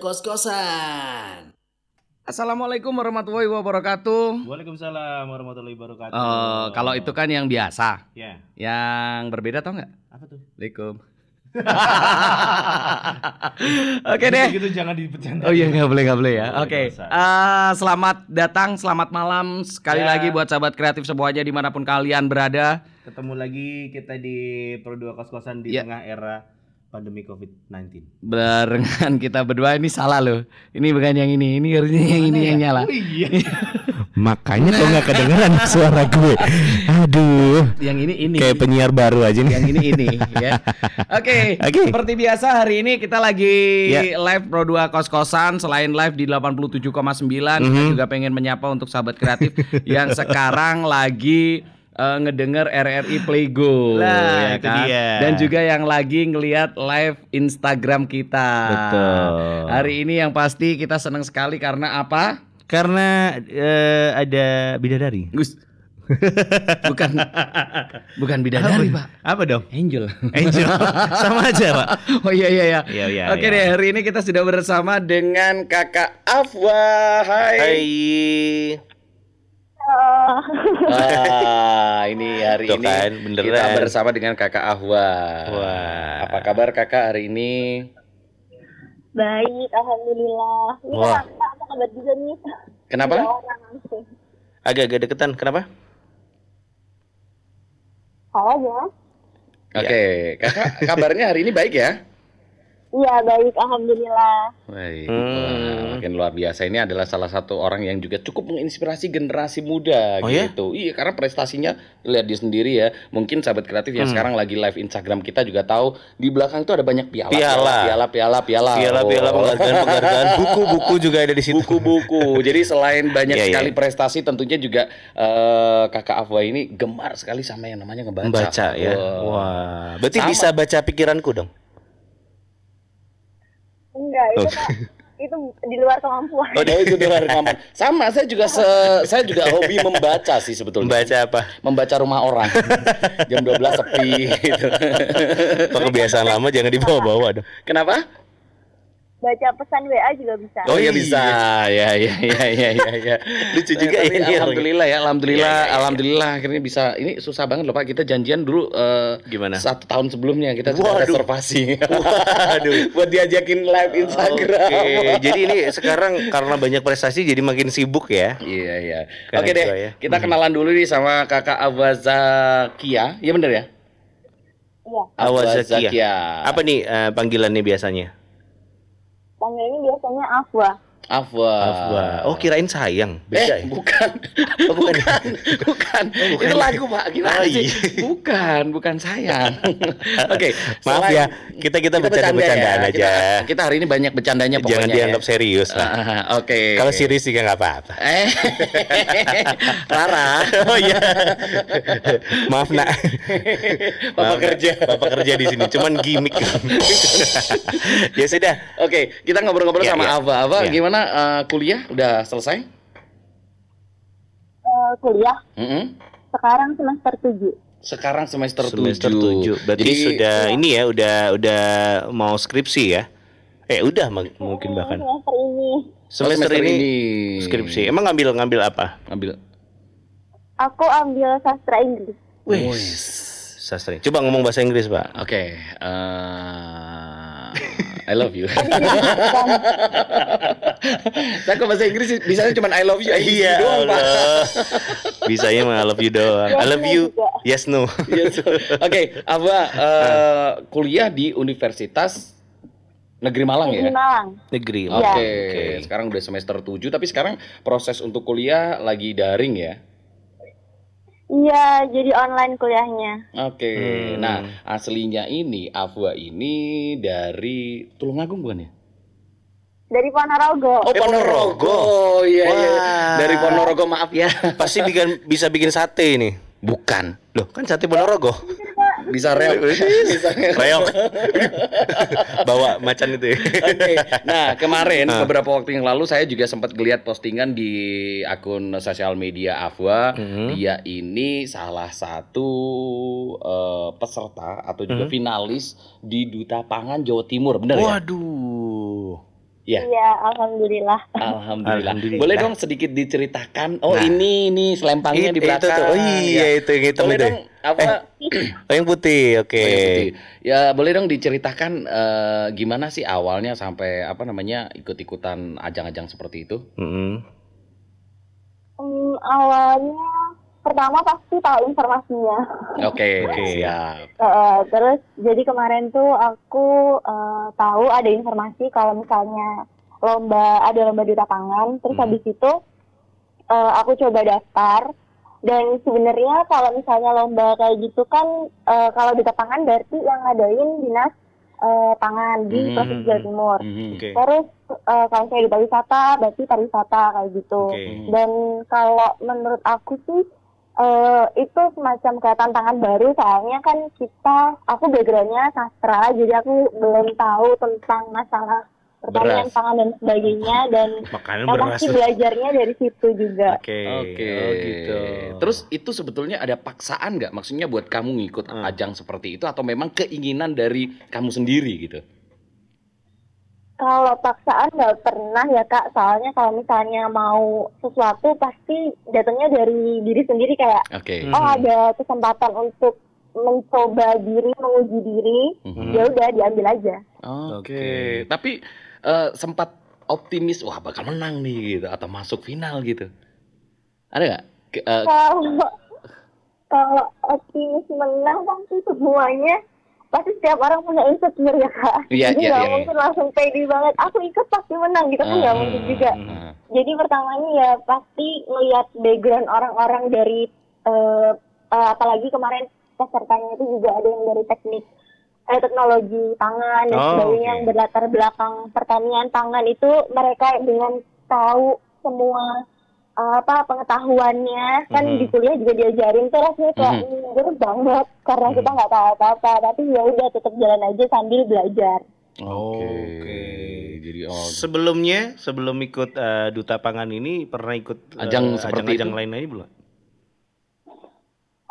Pro 2 Kos-Kosan. Assalamualaikum warahmatullahi wabarakatuh. Waalaikumsalam warahmatullahi wabarakatuh. Eh, kalau itu kan yang biasa. ya, Yang berbeda tau nggak? apa tuh? Assalamualaikum. Oke deh. Gitu jangan dipecanda. Oh iya nggak boleh nggak boleh ya. Oke. boleh dosa. Eh, selamat datang, selamat malam sekali Ya. lagi buat sahabat kreatif semuanya di mana pun kalian berada. Ketemu lagi kita di Pro 2 Kos-Kosan di Ya. tengah era pandemi COVID-19. Barengan kita berdua ini salah loh. Ini bukan yang ini, ini harusnya yang ini yang nyala. Oh iya. Makanya kok nggak kedengeran suara gue. Aduh, Yang ini ini. kayak penyiar baru aja nih. yang ini ini ya. Oke, Oke. seperti biasa hari ini kita lagi Ya. live Pro 2 kos-kosan selain live di 87,9 kita Mhm. juga pengen menyapa untuk sahabat kreatif yang sekarang lagi eh, ngedenger RRI Playgo Lah, ya itu kan? dia. Dan juga yang lagi ngelihat live Instagram kita. Betul. Hari ini yang pasti kita senang sekali karena apa? Karena eh, ada bidadari. Gus. bukan bukan bidadari, Pak. Apa dong? Angel. Angel. Sama aja, Pak. Oh iya iya iya. Iya, iya, Oke iya. deh, hari ini kita sudah bersama dengan Kakak Afwa. Hai. Hai. Ah, ini hari Tuh ini kan, beneran. kita bersama dengan Kakak Ahwa. Wah. Apa kabar Kakak hari ini? Baik, alhamdulillah. Ini Wah. kakak apa kabar juga nih? Kenapa? Agak-agak deketan. Kenapa? Salah ya? Oke, Kakak kabarnya hari ini baik ya? Iya, baik, alhamdulillah. Baik. Hmm. Wah, makin luar biasa. Ini adalah salah satu orang yang juga cukup menginspirasi generasi muda Oh ya? gitu. Iya, karena prestasinya lihat dia sendiri ya. Mungkin sahabat kreatif yang Hmm. sekarang lagi live Instagram kita juga tahu di belakang itu ada banyak piala, Piala. piala, piala, piala. Piala-piala Oh. penghargaan-penghargaan. Buku-buku juga ada di situ. buku-buku. Jadi selain banyak Iya, iya. sekali prestasi, tentunya juga eh, kakak Afwa ini gemar sekali sama yang namanya ngebaca. Membaca ya. Wah. Wah. Berarti Sama. bisa baca pikiranku dong. Enggak, itu Oh. Kak, itu di luar kemampuan. Oh, itu di luar kemampuan. Sama, saya juga se- saya juga hobi membaca sih sebetulnya. Membaca apa? Membaca rumah orang. Jam 12 sepi gitu. Kok kebiasaan lama jangan dibawa-bawa dong. Kenapa? Baca pesan WA juga bisa. Oh iya iya. bisa. Ya ya ya ya ya ya. Lucu juga ya ini Alhamdulillah ya, alhamdulillah, Iya, iya, iya. alhamdulillah akhirnya bisa. Ini susah banget loh Pak. Kita janjian dulu eh, Gimana? Satu tahun sebelumnya kita sudah reservasi. Waduh. Buat diajakin live Instagram. Oke, jadi ini sekarang karena banyak prestasi jadi makin sibuk ya. Iya iya. Oke deh, juga ya. kita kenalan dulu nih sama Kakak Awazakia. Iya bener ya? Iya, Awazakia. Apa nih eh, panggilannya biasanya? Panggilnya biasanya Afwa. Afwa. Afwa. Oh, kirain sayang. Beda eh, ya? bukan. Oh, bukan. bukan. bukan. bukan. Itu lagu, Pak. Gimana Oh, sih? iya. Bukan, bukan sayang. Oke, Maaf selain- ya, kita kita bercanda bercanda-bercandaan ya. aja. Kita, kita hari ini banyak bercandanya pokoknya. Jangan ya. dianggap serius lah. Ah, Oke. Kalau serius juga nggak apa-apa. Eh, Rara. Oh iya. Maaf nak. Papa Maaf, kerja. Papa kerja di sini. Cuman gimmick. ya sudah. Oke, kita ngobrol-ngobrol Iya, sama iya. Ava. Ava, Iya. gimana eh, kuliah? Udah selesai? Eh, kuliah Mm-mm. sekarang semester 7. Sekarang semester, Semester 7. 7. Berarti Jadi, sudah ini ya, udah udah mau skripsi ya. Eh, udah mag- mungkin bahkan. Semester ini Semester, semester ini, ini. skripsi. Emang ngambil ngambil apa? ambil. aku ambil sastra Inggris. Wih. Sastra. Coba ngomong bahasa Inggris, Pak. Oke, eh, I love you. Saya kok bahasa Inggris bisanya cuma I love you, I love you doang, Pak. Iya, Allah. Bisanya mah I love you doang. I love you. Yes no. Yes. Oke, apa eh, kuliah di Universitas Negeri Malang ya? Di Malang. Negeri. Oke, Iya. sekarang udah semester 7 tapi sekarang proses untuk kuliah lagi daring ya. Iya, jadi online kuliahnya. Oke. Hmm. Nah, aslinya ini Afwa ini dari Tulungagung bukan ya? Dari Ponorogo. Oh, Eh, Ponorogo. Oh, iya iya. Wah. Dari Ponorogo, maaf ya. Pasti bikin bisa bikin sate ini. Bukan. Loh, kan sate Ponorogo. Bisa reok. Bisa reok. Reok. Bawa macan itu ya. Oke. Nah, kemarin Ah. beberapa waktu yang lalu saya juga sempat lihat postingan di akun sosial media Afwa. Hmm. Dia ini salah satu eh, peserta atau juga Hmm. finalis di Duta Pangan Jawa Timur, benar ya? Waduh. Ya. Iya, alhamdulillah. Alhamdulillah. Alhamdulillah. Boleh dong sedikit diceritakan. Oh Nah. ini ini selempangnya It- di belakang. Itu tuh. Oh iya, Ya. itu yang hitam Boleh itu. dong apa? Oh, yang putih. Oke. Oh, yang putih. Ya boleh dong diceritakan eh, gimana sih awalnya sampai apa namanya ikut-ikutan ajang-ajang seperti itu? Mm-mm. Hmm, awalnya pertama pasti tahu informasinya. Oke, Oke. siap. Eh, terus jadi kemarin tuh aku eh, tahu ada informasi kalau misalnya lomba ada lomba di lapangan. Terus Hmm. habis itu eh, aku coba daftar dan sebenarnya kalau misalnya lomba kayak gitu kan eh, kalau di lapangan berarti yang ngadain dinas eh, pangan di Hmm. provinsi Jawa Timur. Mhm. Oke. Terus eh, kalau saya di pariwisata berarti pariwisata kayak gitu. Oke. Dan kalau menurut aku sih eh, itu semacam kayak tantangan baru soalnya kan kita aku backgroundnya sastra jadi aku belum tahu tentang masalah pertanian Beras. pangan dan sebagainya dan Makanan yang beras. pasti belajarnya dari situ juga. Oke. Oke, Oh, gitu. Terus itu sebetulnya ada paksaan nggak? Maksudnya buat kamu ngikut Hmm. ajang seperti itu atau memang keinginan dari kamu sendiri gitu? Kalau paksaan nggak pernah ya kak, soalnya kalau misalnya mau sesuatu pasti datangnya dari diri sendiri kayak Oke. Hmm. oh ada kesempatan untuk mencoba diri, menguji diri, Mhm. ya udah diambil aja. Oke. Oke. Tapi eh, sempat optimis wah bakal menang nih gitu atau masuk final gitu. Ada nggak? Eh, Kalau kalau optimis menang pasti semuanya pasti setiap orang punya insecure ya kak. Iya, Jadi iya, nggak iya, mungkin langsung pede banget. Aku ikut pasti menang gitu kan nggak Hmm. mungkin juga. nah, Jadi pertamanya ya pasti ngelihat background orang-orang dari eh, eh, apalagi kemarin pesertanya itu juga ada yang dari teknik eh, teknologi pangan dan Oh, sebagainya oke. yang berlatar belakang pertanian pangan itu mereka dengan tahu semua eh, apa pengetahuannya kan Mhm. di kuliah juga diajarin tuh rasanya kayak Mhm. minder banget karena Mhm. kita nggak tahu apa-apa tapi ya udah tetap jalan aja sambil belajar. Oke. Oke. Jadi oh Sebelumnya, sebelum ikut eh, duta pangan ini pernah ikut eh, Ajang seperti ajang-ajang itu? lain lain belum?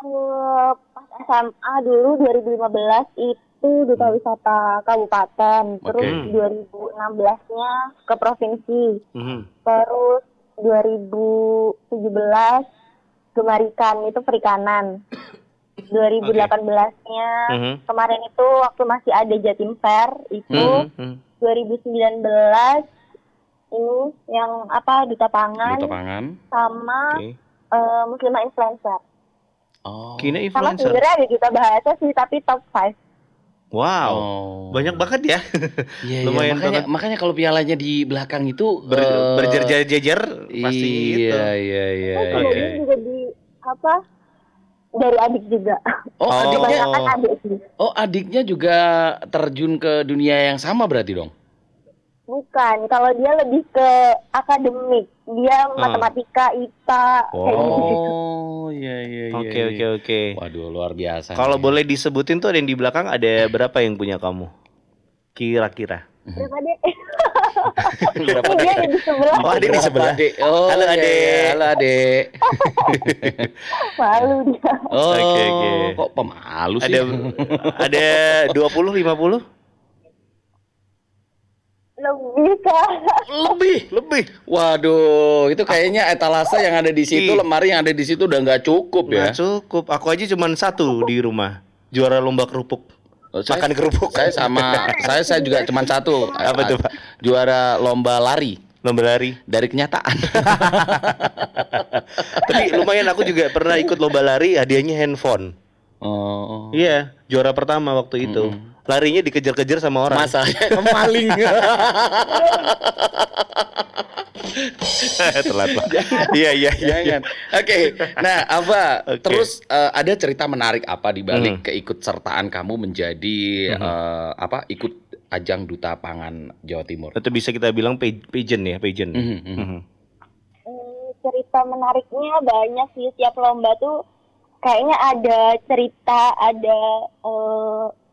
Eh, pas SMA dulu 2015 itu duta wisata kabupaten, terus Oke. 2016-nya ke provinsi, Mhm. terus 2017 Gemarikan itu perikanan. 2018-nya Mhm. kemarin itu waktu masih ada Jatim Fair itu Mhm. 2019 ini yang apa duta pangan duta pangan. sama Oke. eh, muslimah influencer. Oh. Kina Sama influencer. sebenarnya ada duta bahasa sih tapi top 5. Wow. Oh. Banyak banget ya. Iya, iya. Lumayan makanya, banget. makanya kalau pialanya di belakang itu Ber, eh, berjejer-jejer pasti gitu. Iya, iya, iya. Terus iya. kemudian juga di apa dari adik juga. Oh, Oh. adiknya Kebanyakan adik sih. Oh, adiknya juga terjun ke dunia yang sama berarti dong? Bukan, kalau dia lebih ke akademik. Dia matematika, IPA, kayak gitu. Oh, iya, iya, iya. Oke iya. oke oke. Waduh, luar biasa. Kalau nih. boleh disebutin tuh ada yang di belakang ada berapa yang punya kamu? Kira-kira. Berapa deh? Berapa dia ada di sebelah. Oh, adik di sebelah. Dek? Oh, Halo, iya, Adek. iya. Halo, Adek. Malu dia. Oh, Oke, oke. kok pemalu sih? Ada ada 20 50? Lebih kak. lebih, Lebih. Waduh, itu kayaknya etalase yang ada di situ, Ih. lemari yang ada di situ udah nggak cukup ya. Nggak cukup. Aku aja cuma satu di rumah. Juara lomba kerupuk. Oh, saya- Makan kerupuk. Saya sama, saya saya juga cuma satu. Apa tuh, Pak? Juara lomba lari Lomba lari. dari kenyataan. Tapi lumayan aku juga pernah ikut lomba lari, hadiahnya handphone. oh. Iya, juara pertama waktu itu. Larinya dikejar-kejar sama orang. Masa maling. Telat lah. Iya iya iya. iya. Oke. Nah, apa Oke. terus eh, ada cerita menarik apa di balik Hmm. keikutsertaan kamu menjadi eh, apa ikut ajang duta pangan Jawa Timur? Atau bisa kita bilang pa- pageant ya, pageant. Mhm, mhm. Mhm. Hmm, cerita menariknya banyak sih setiap lomba tuh kayaknya ada cerita ada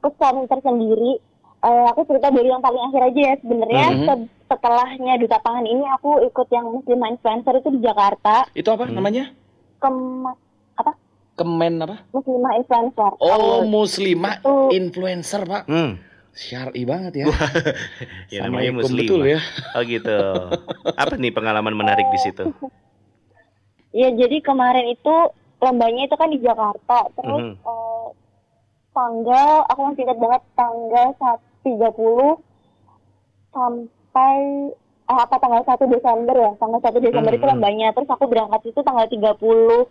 pesan tersendiri Eh, aku cerita dari yang paling akhir aja ya sebenarnya Mhm. se- setelahnya duta pangan ini aku ikut yang muslimah influencer itu di Jakarta Itu apa namanya? kem apa Kemen apa? muslimah influencer Oh, Award. muslimah Itu- influencer, Pak. Hmm. Syar'i banget ya. Ya namanya muslim. betul ya. Oh gitu. Apa nih pengalaman menarik di situ? Iya, jadi kemarin itu lombanya itu kan di Jakarta. Terus Mhm. eh, tanggal, aku masih ingat banget tanggal 1 30 sampai eh, apa tanggal 1 Desember ya. Tanggal 1 Desember itu Mhm. lombanya. Terus aku berangkat itu tanggal 30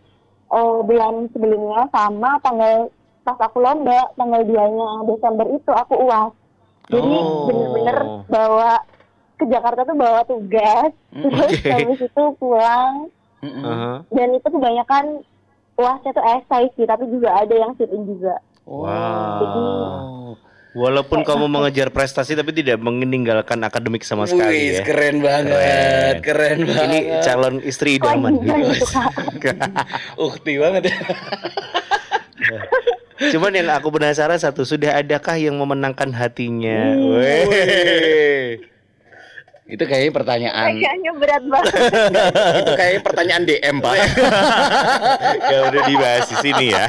eh, bulan sebelumnya sama tanggal pas aku lomba tanggal 2-nya Desember itu aku UAS. Jadi Oh. bener-bener bawa ke Jakarta tuh bawa tugas. Terus Oke. habis itu pulang Mm-mm. Aha. dan itu kebanyakan uasnya tuh esai sih tapi juga ada yang sit in juga Wow. Walaupun kamu mengejar prestasi tapi tidak meninggalkan akademik sama sekali Wih, ya. keren banget, keren, banget. Ini calon istri idaman. gitu ukti banget ya. Cuman yang aku penasaran satu, sudah adakah yang memenangkan hatinya? Hmm. Weh. Itu kayaknya pertanyaan. kayaknya berat banget itu kayaknya pertanyaan DM, Pak. ya udah dibahas di sini ya.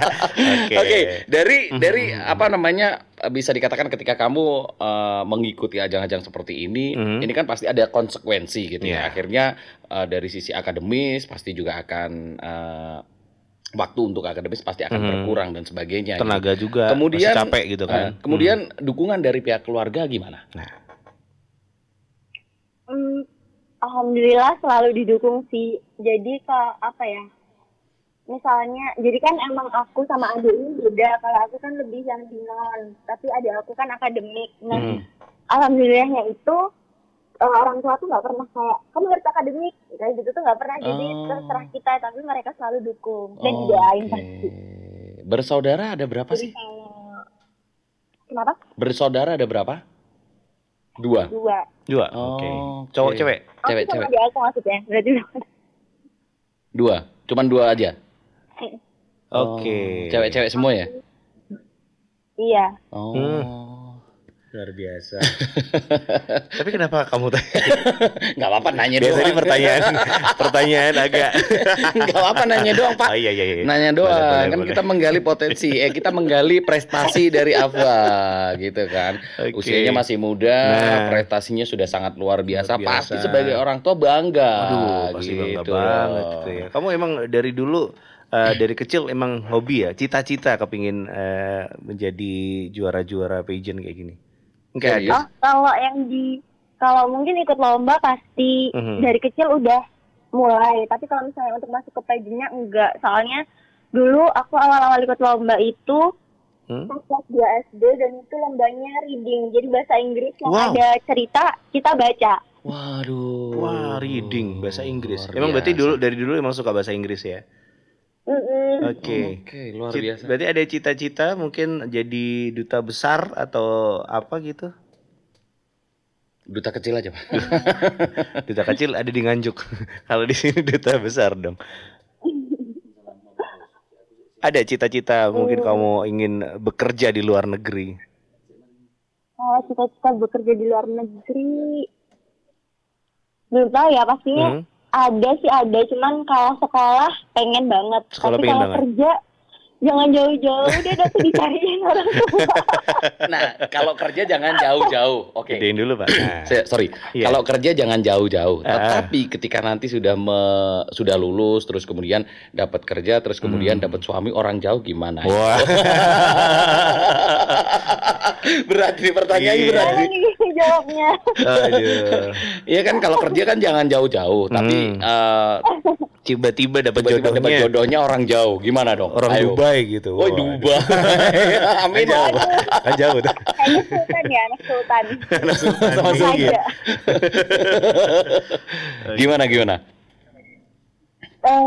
Oke. Oke, dari Mhm. dari apa namanya bisa dikatakan ketika kamu eh, mengikuti ajang-ajang seperti ini, Mhm. ini kan pasti ada konsekuensi gitu Iya. ya. Akhirnya eh, dari sisi akademis pasti juga akan eh, waktu untuk akademis pasti akan Mhm. berkurang dan sebagainya. gitu. Tenaga juga Kemudian masih capek gitu kan. Eh, kemudian dukungan dari pihak keluarga gimana? Hmm, alhamdulillah selalu didukung sih jadi ke apa ya misalnya jadi kan emang aku sama adik ini beda kalau aku kan lebih yang non tapi adik aku kan akademik nah Hmm. alhamdulillahnya itu eh, orang tua tuh nggak pernah kayak kamu harus akademik kayak gitu tuh nggak pernah jadi Oh. terserah kita tapi mereka selalu dukung dan Oke. didoain pasti Bersaudara ada berapa jadi sih? kalau kenapa Bersaudara ada berapa? Dua. dua Dua. Oh, Oke. oke. Cowok cewek. aku Cewek, cewek. adik aku maksudnya berarti Dua. Cuman dua aja. Oke. Oh, Cewek-cewek semua ya? iya Oh. Hmm. Luar biasa. Tapi kenapa kamu tanya? Nggak apa-apa nanya Biasanya doang. pertanyaan pertanyaan agak Nggak apa-apa nanya doang, Pak. Oh iya iya iya. Nanya doang. Boleh, boleh, kan boleh. kita menggali potensi. Eh, kita menggali prestasi dari Afwa gitu kan. Oke. Usianya masih muda, Nah. prestasinya sudah sangat luar biasa. Luar biasa. Pasti sebagai orang tua bangga. Aduh, pasti bangga gitu banget loh. gitu ya. Kamu emang dari dulu eh, dari kecil emang hobi ya, cita-cita kepingin eh, menjadi juara-juara pageant kayak gini. Enggak ada. Oh, kalau yang di kalau mungkin ikut lomba pasti Mhm. dari kecil udah mulai. Tapi kalau misalnya untuk masuk ke pageantnya enggak. Soalnya dulu aku awal-awal ikut lomba itu Hmm? kelas 2 SD dan itu lombanya reading. Jadi bahasa Inggris yang Wow. ada cerita kita baca. Waduh. Wah, reading bahasa Inggris. Luar Emang berarti dulu dari dulu emang suka bahasa Inggris ya? Oke. Oke, luar Cit- biasa. Berarti ada cita-cita mungkin jadi duta besar atau apa gitu? Duta kecil aja, Pak. Duta kecil ada di Nganjuk. Kalau di sini duta besar dong. Ada cita-cita mungkin kamu ingin bekerja di luar negeri. Kalau cita-cita bekerja di luar negeri belum tahu ya pastinya Hmm? Ada sih ada cuman kalau sekolah pengen banget Sekolah tapi pengen kalau banget. kerja jangan jauh-jauh deh nanti dicariin orang tua Nah, kalau kerja jangan jauh-jauh. Oke. Gedein dulu, Pak. Nah. Saya- sorry, Iya. kalau kerja jangan jauh-jauh. Ah. Tetapi ketika nanti sudah me- sudah lulus, terus kemudian dapat kerja, terus kemudian dapat suami orang jauh gimana? Hmm. Wah. berat nih pertanyaannya Iya. berat nih. Gimana jawabnya Aduh. Iya kan kalau kerja kan jangan jauh-jauh, tapi Hmm. eh, Tiba-tiba dapat tiba-tiba dapat jodohnya jodohnya orang jauh, gimana dong? orang Ayo. Dubai gitu. Oh. Dubai, amin ya. Allah. Kan jauh tuh. kayaknya sultan ya anak sultan Sama Zuki. aja Gimana gimana? eh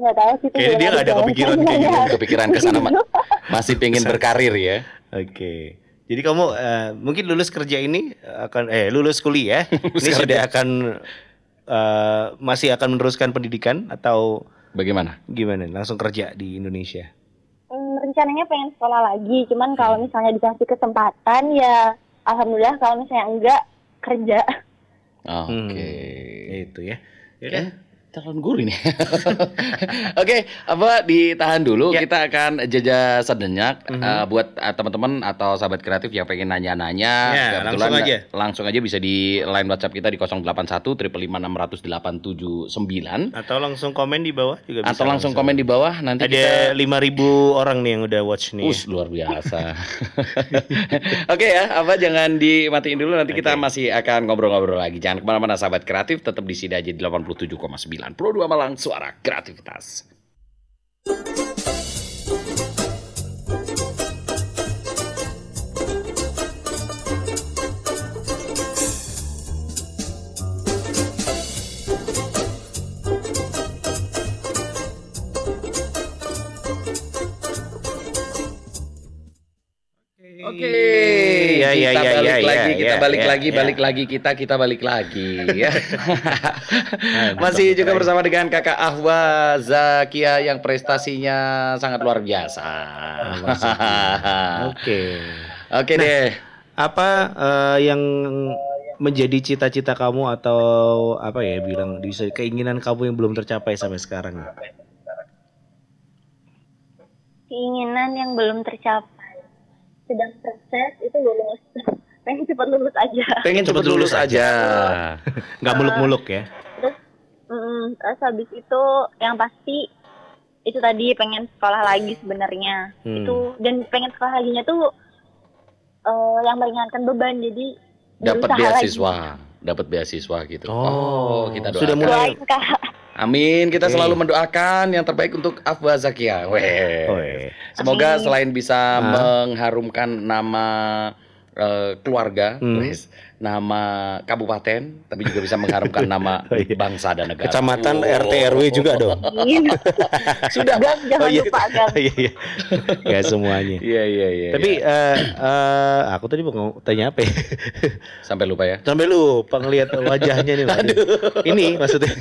nggak tahu sih Kayaknya dia nggak ada kepikiran kayak gitu. Kepikiran ke sana ma- masih pengen berkarir ya? Oke. Jadi kamu eh, mungkin lulus kerja ini akan eh lulus kuliah ini sudah akan eh, masih akan meneruskan pendidikan atau Bagaimana? gimana? Langsung kerja di Indonesia. Hmm, rencananya pengen sekolah lagi cuman kalau misalnya dikasih kesempatan ya alhamdulillah kalau misalnya enggak kerja Oke. Hmm, itu ya. Yaudah. Calon guru nih. Oke, apa ditahan dulu. Ya. Kita akan jeda sedenyak Mhm. Eh, buat eh, teman-teman atau sahabat kreatif yang pengen nanya-nanya. Ya, langsung aja. Langsung aja bisa di line WhatsApp kita di 081 355 Atau langsung komen di bawah juga bisa. atau langsung komen di bawah nanti Ada kita 5000 orang nih yang udah watch nih. Us luar biasa. Oke ya, apa jangan dimatiin dulu nanti kita Oke. masih akan ngobrol-ngobrol lagi. Jangan ke mana-mana sahabat kreatif, tetap di sini aja di 87,9 Pro 2 Malang Suara Kreativitas. Oke, Ya, ya, kita ya, balik ya, lagi, ya, kita ya, balik ya, lagi, ya. balik lagi kita, kita balik lagi ya. Masih juga bersama dengan Kakak Ahwa Zakia yang prestasinya sangat luar biasa. Oke. Oke deh. Apa eh, yang menjadi cita-cita kamu atau apa ya bilang bisa keinginan kamu yang belum tercapai sampai sekarang? Keinginan yang belum tercapai. Sedang proses itu lulus. Pengen cepat lulus aja. Pengen cepet lulus aja. Nggak muluk-muluk ya? Terus, mm, terus habis itu yang pasti itu tadi pengen sekolah lagi sebenarnya. Hmm. Itu dan pengen sekolah laginya tuh eh, yang meringankan beban jadi Dapat beasiswa, dapat beasiswa gitu. Oh, kita sudah doakan. mulai- Doain kak. Amin. Kita selalu mendoakan yang terbaik untuk Afwa Zakia. Weh. Semoga Amin. selain bisa Ah. mengharumkan nama eh, keluarga, Hmm. wes, nama kabupaten, tapi juga bisa mengharumkan nama Oh, iya. bangsa dan negara. Kecamatan Oh. RT RW juga dong. Amin. Sudah. Gang, jangan Oh, iya. lupa gang. Iya iya. Nggak semuanya. Iya iya iya. Tapi iya. eh, eh, aku tadi mau tanya apa ya? sampai lupa ya. Sampai lupa ngelihat wajahnya nih. Mas. Ini maksudnya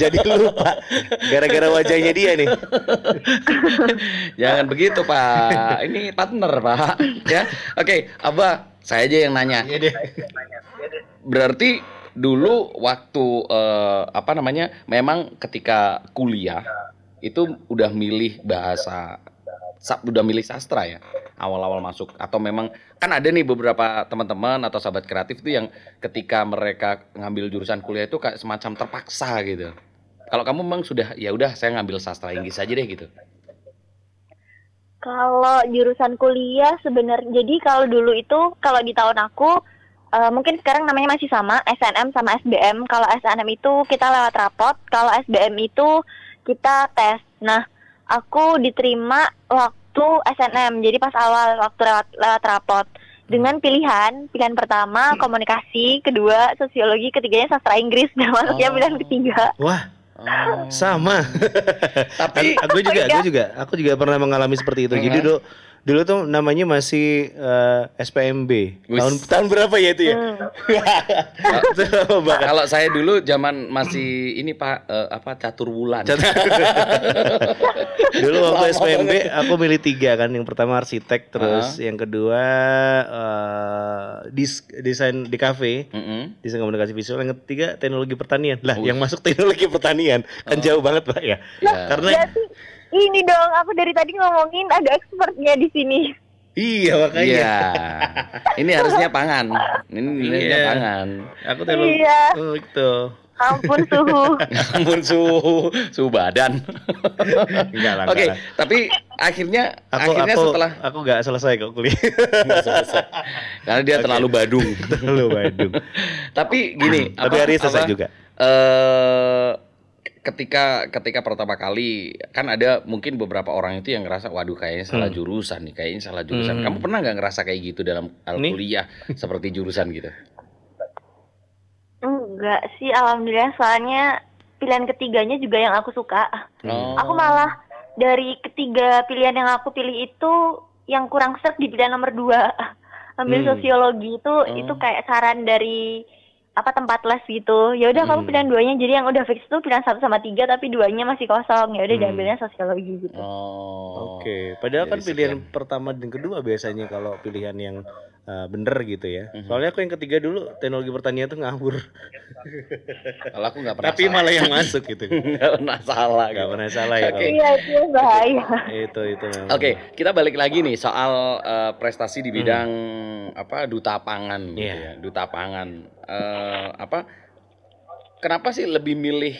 jadi lupa gara-gara wajahnya dia nih. Jangan begitu Pak. Ini partner Pak. Ya. Oke, Abah, saya aja yang nanya. Iya deh. Berarti dulu waktu eh, apa namanya? Memang ketika kuliah itu udah milih bahasa sa- udah milih sastra ya awal-awal masuk atau memang kan ada nih beberapa teman-teman atau sahabat kreatif tuh yang ketika mereka ngambil jurusan kuliah itu kayak semacam terpaksa gitu. Kalau kamu memang sudah ya udah saya ngambil sastra Inggris aja deh gitu. Kalau jurusan kuliah sebenarnya jadi kalau dulu itu kalau di tahun aku eh, mungkin sekarang namanya masih sama SNM sama SBM. Kalau SNM itu kita lewat rapot, kalau SBM itu kita tes. Nah, aku diterima waktu SNM. Jadi pas awal waktu lewat lewat rapot dengan pilihan pilihan pertama komunikasi, kedua sosiologi, ketiganya sastra Inggris dan masuknya Oh. pilihan ketiga. Wah, Oh. sama. Tapi aku juga, aku juga, aku juga pernah mengalami seperti itu. Jadi Mhm. Dulu, tuh namanya masih eh, SPMB. Tahun tahun berapa ya itu ya? Hmm. Banget. kalau saya dulu zaman masih ini Pak eh, apa catur bulan. Dulu waktu Lama SPMB aku milih tiga kan. Yang pertama arsitek, terus Ah. yang kedua eh, dis- desain di kafe. Mm-mm. Desain komunikasi visual yang ketiga teknologi pertanian lah Wih. yang masuk teknologi pertanian kan Oh. jauh banget pak ya Ya. karena ini dong, aku dari tadi ngomongin ada expertnya di sini. iya makanya Iya. Ini harusnya pangan. Ini harusnya Iya. pangan. aku teknologi Iya. oh, gitu Ampun suhu. Namun suhu suhu badan. enggak lah Oke, lah. tapi akhirnya aku akhirnya aku setelah aku nggak selesai kok kuliah karena dia Oke. terlalu badung. terlalu Bandung tapi gini, tapi apa- hari selesai apa, juga eh ketika ketika pertama kali kan ada mungkin beberapa orang itu yang ngerasa waduh kayaknya salah Hmm. jurusan nih kayaknya salah jurusan Hmm. kamu pernah nggak ngerasa kayak gitu dalam Nih. kuliah seperti jurusan gitu Enggak sih, alhamdulillah soalnya pilihan ketiganya juga yang aku suka. Oh. Aku malah dari ketiga pilihan yang aku pilih itu yang kurang serp di pilihan nomor dua. Ambil Hmm. sosiologi itu Oh. itu kayak saran dari apa tempat les gitu. Ya udah kamu Hmm. pilihan duanya. Jadi yang udah fix itu pilihan satu sama tiga tapi duanya masih kosong. Ya udah Hmm. diambilnya sosiologi gitu. Oh. Oke, padahal kan Jadi pilihan sekian. pertama dan kedua biasanya kalau pilihan yang eh, bener gitu ya. Mhm. Soalnya aku yang ketiga dulu teknologi pertanian tuh ngawur. Kalau aku nggak pernah Tapi salah. malah yang masuk gitu. nggak pernah salah. Gak gitu. pernah salah ya. Oke. kalau- Iya itu bahaya. Itu itu memang. Oke, kita balik lagi nih soal eh, prestasi di bidang apa duta pangan gitu Iya. ya, duta pangan. Eh, apa? Kenapa sih lebih milih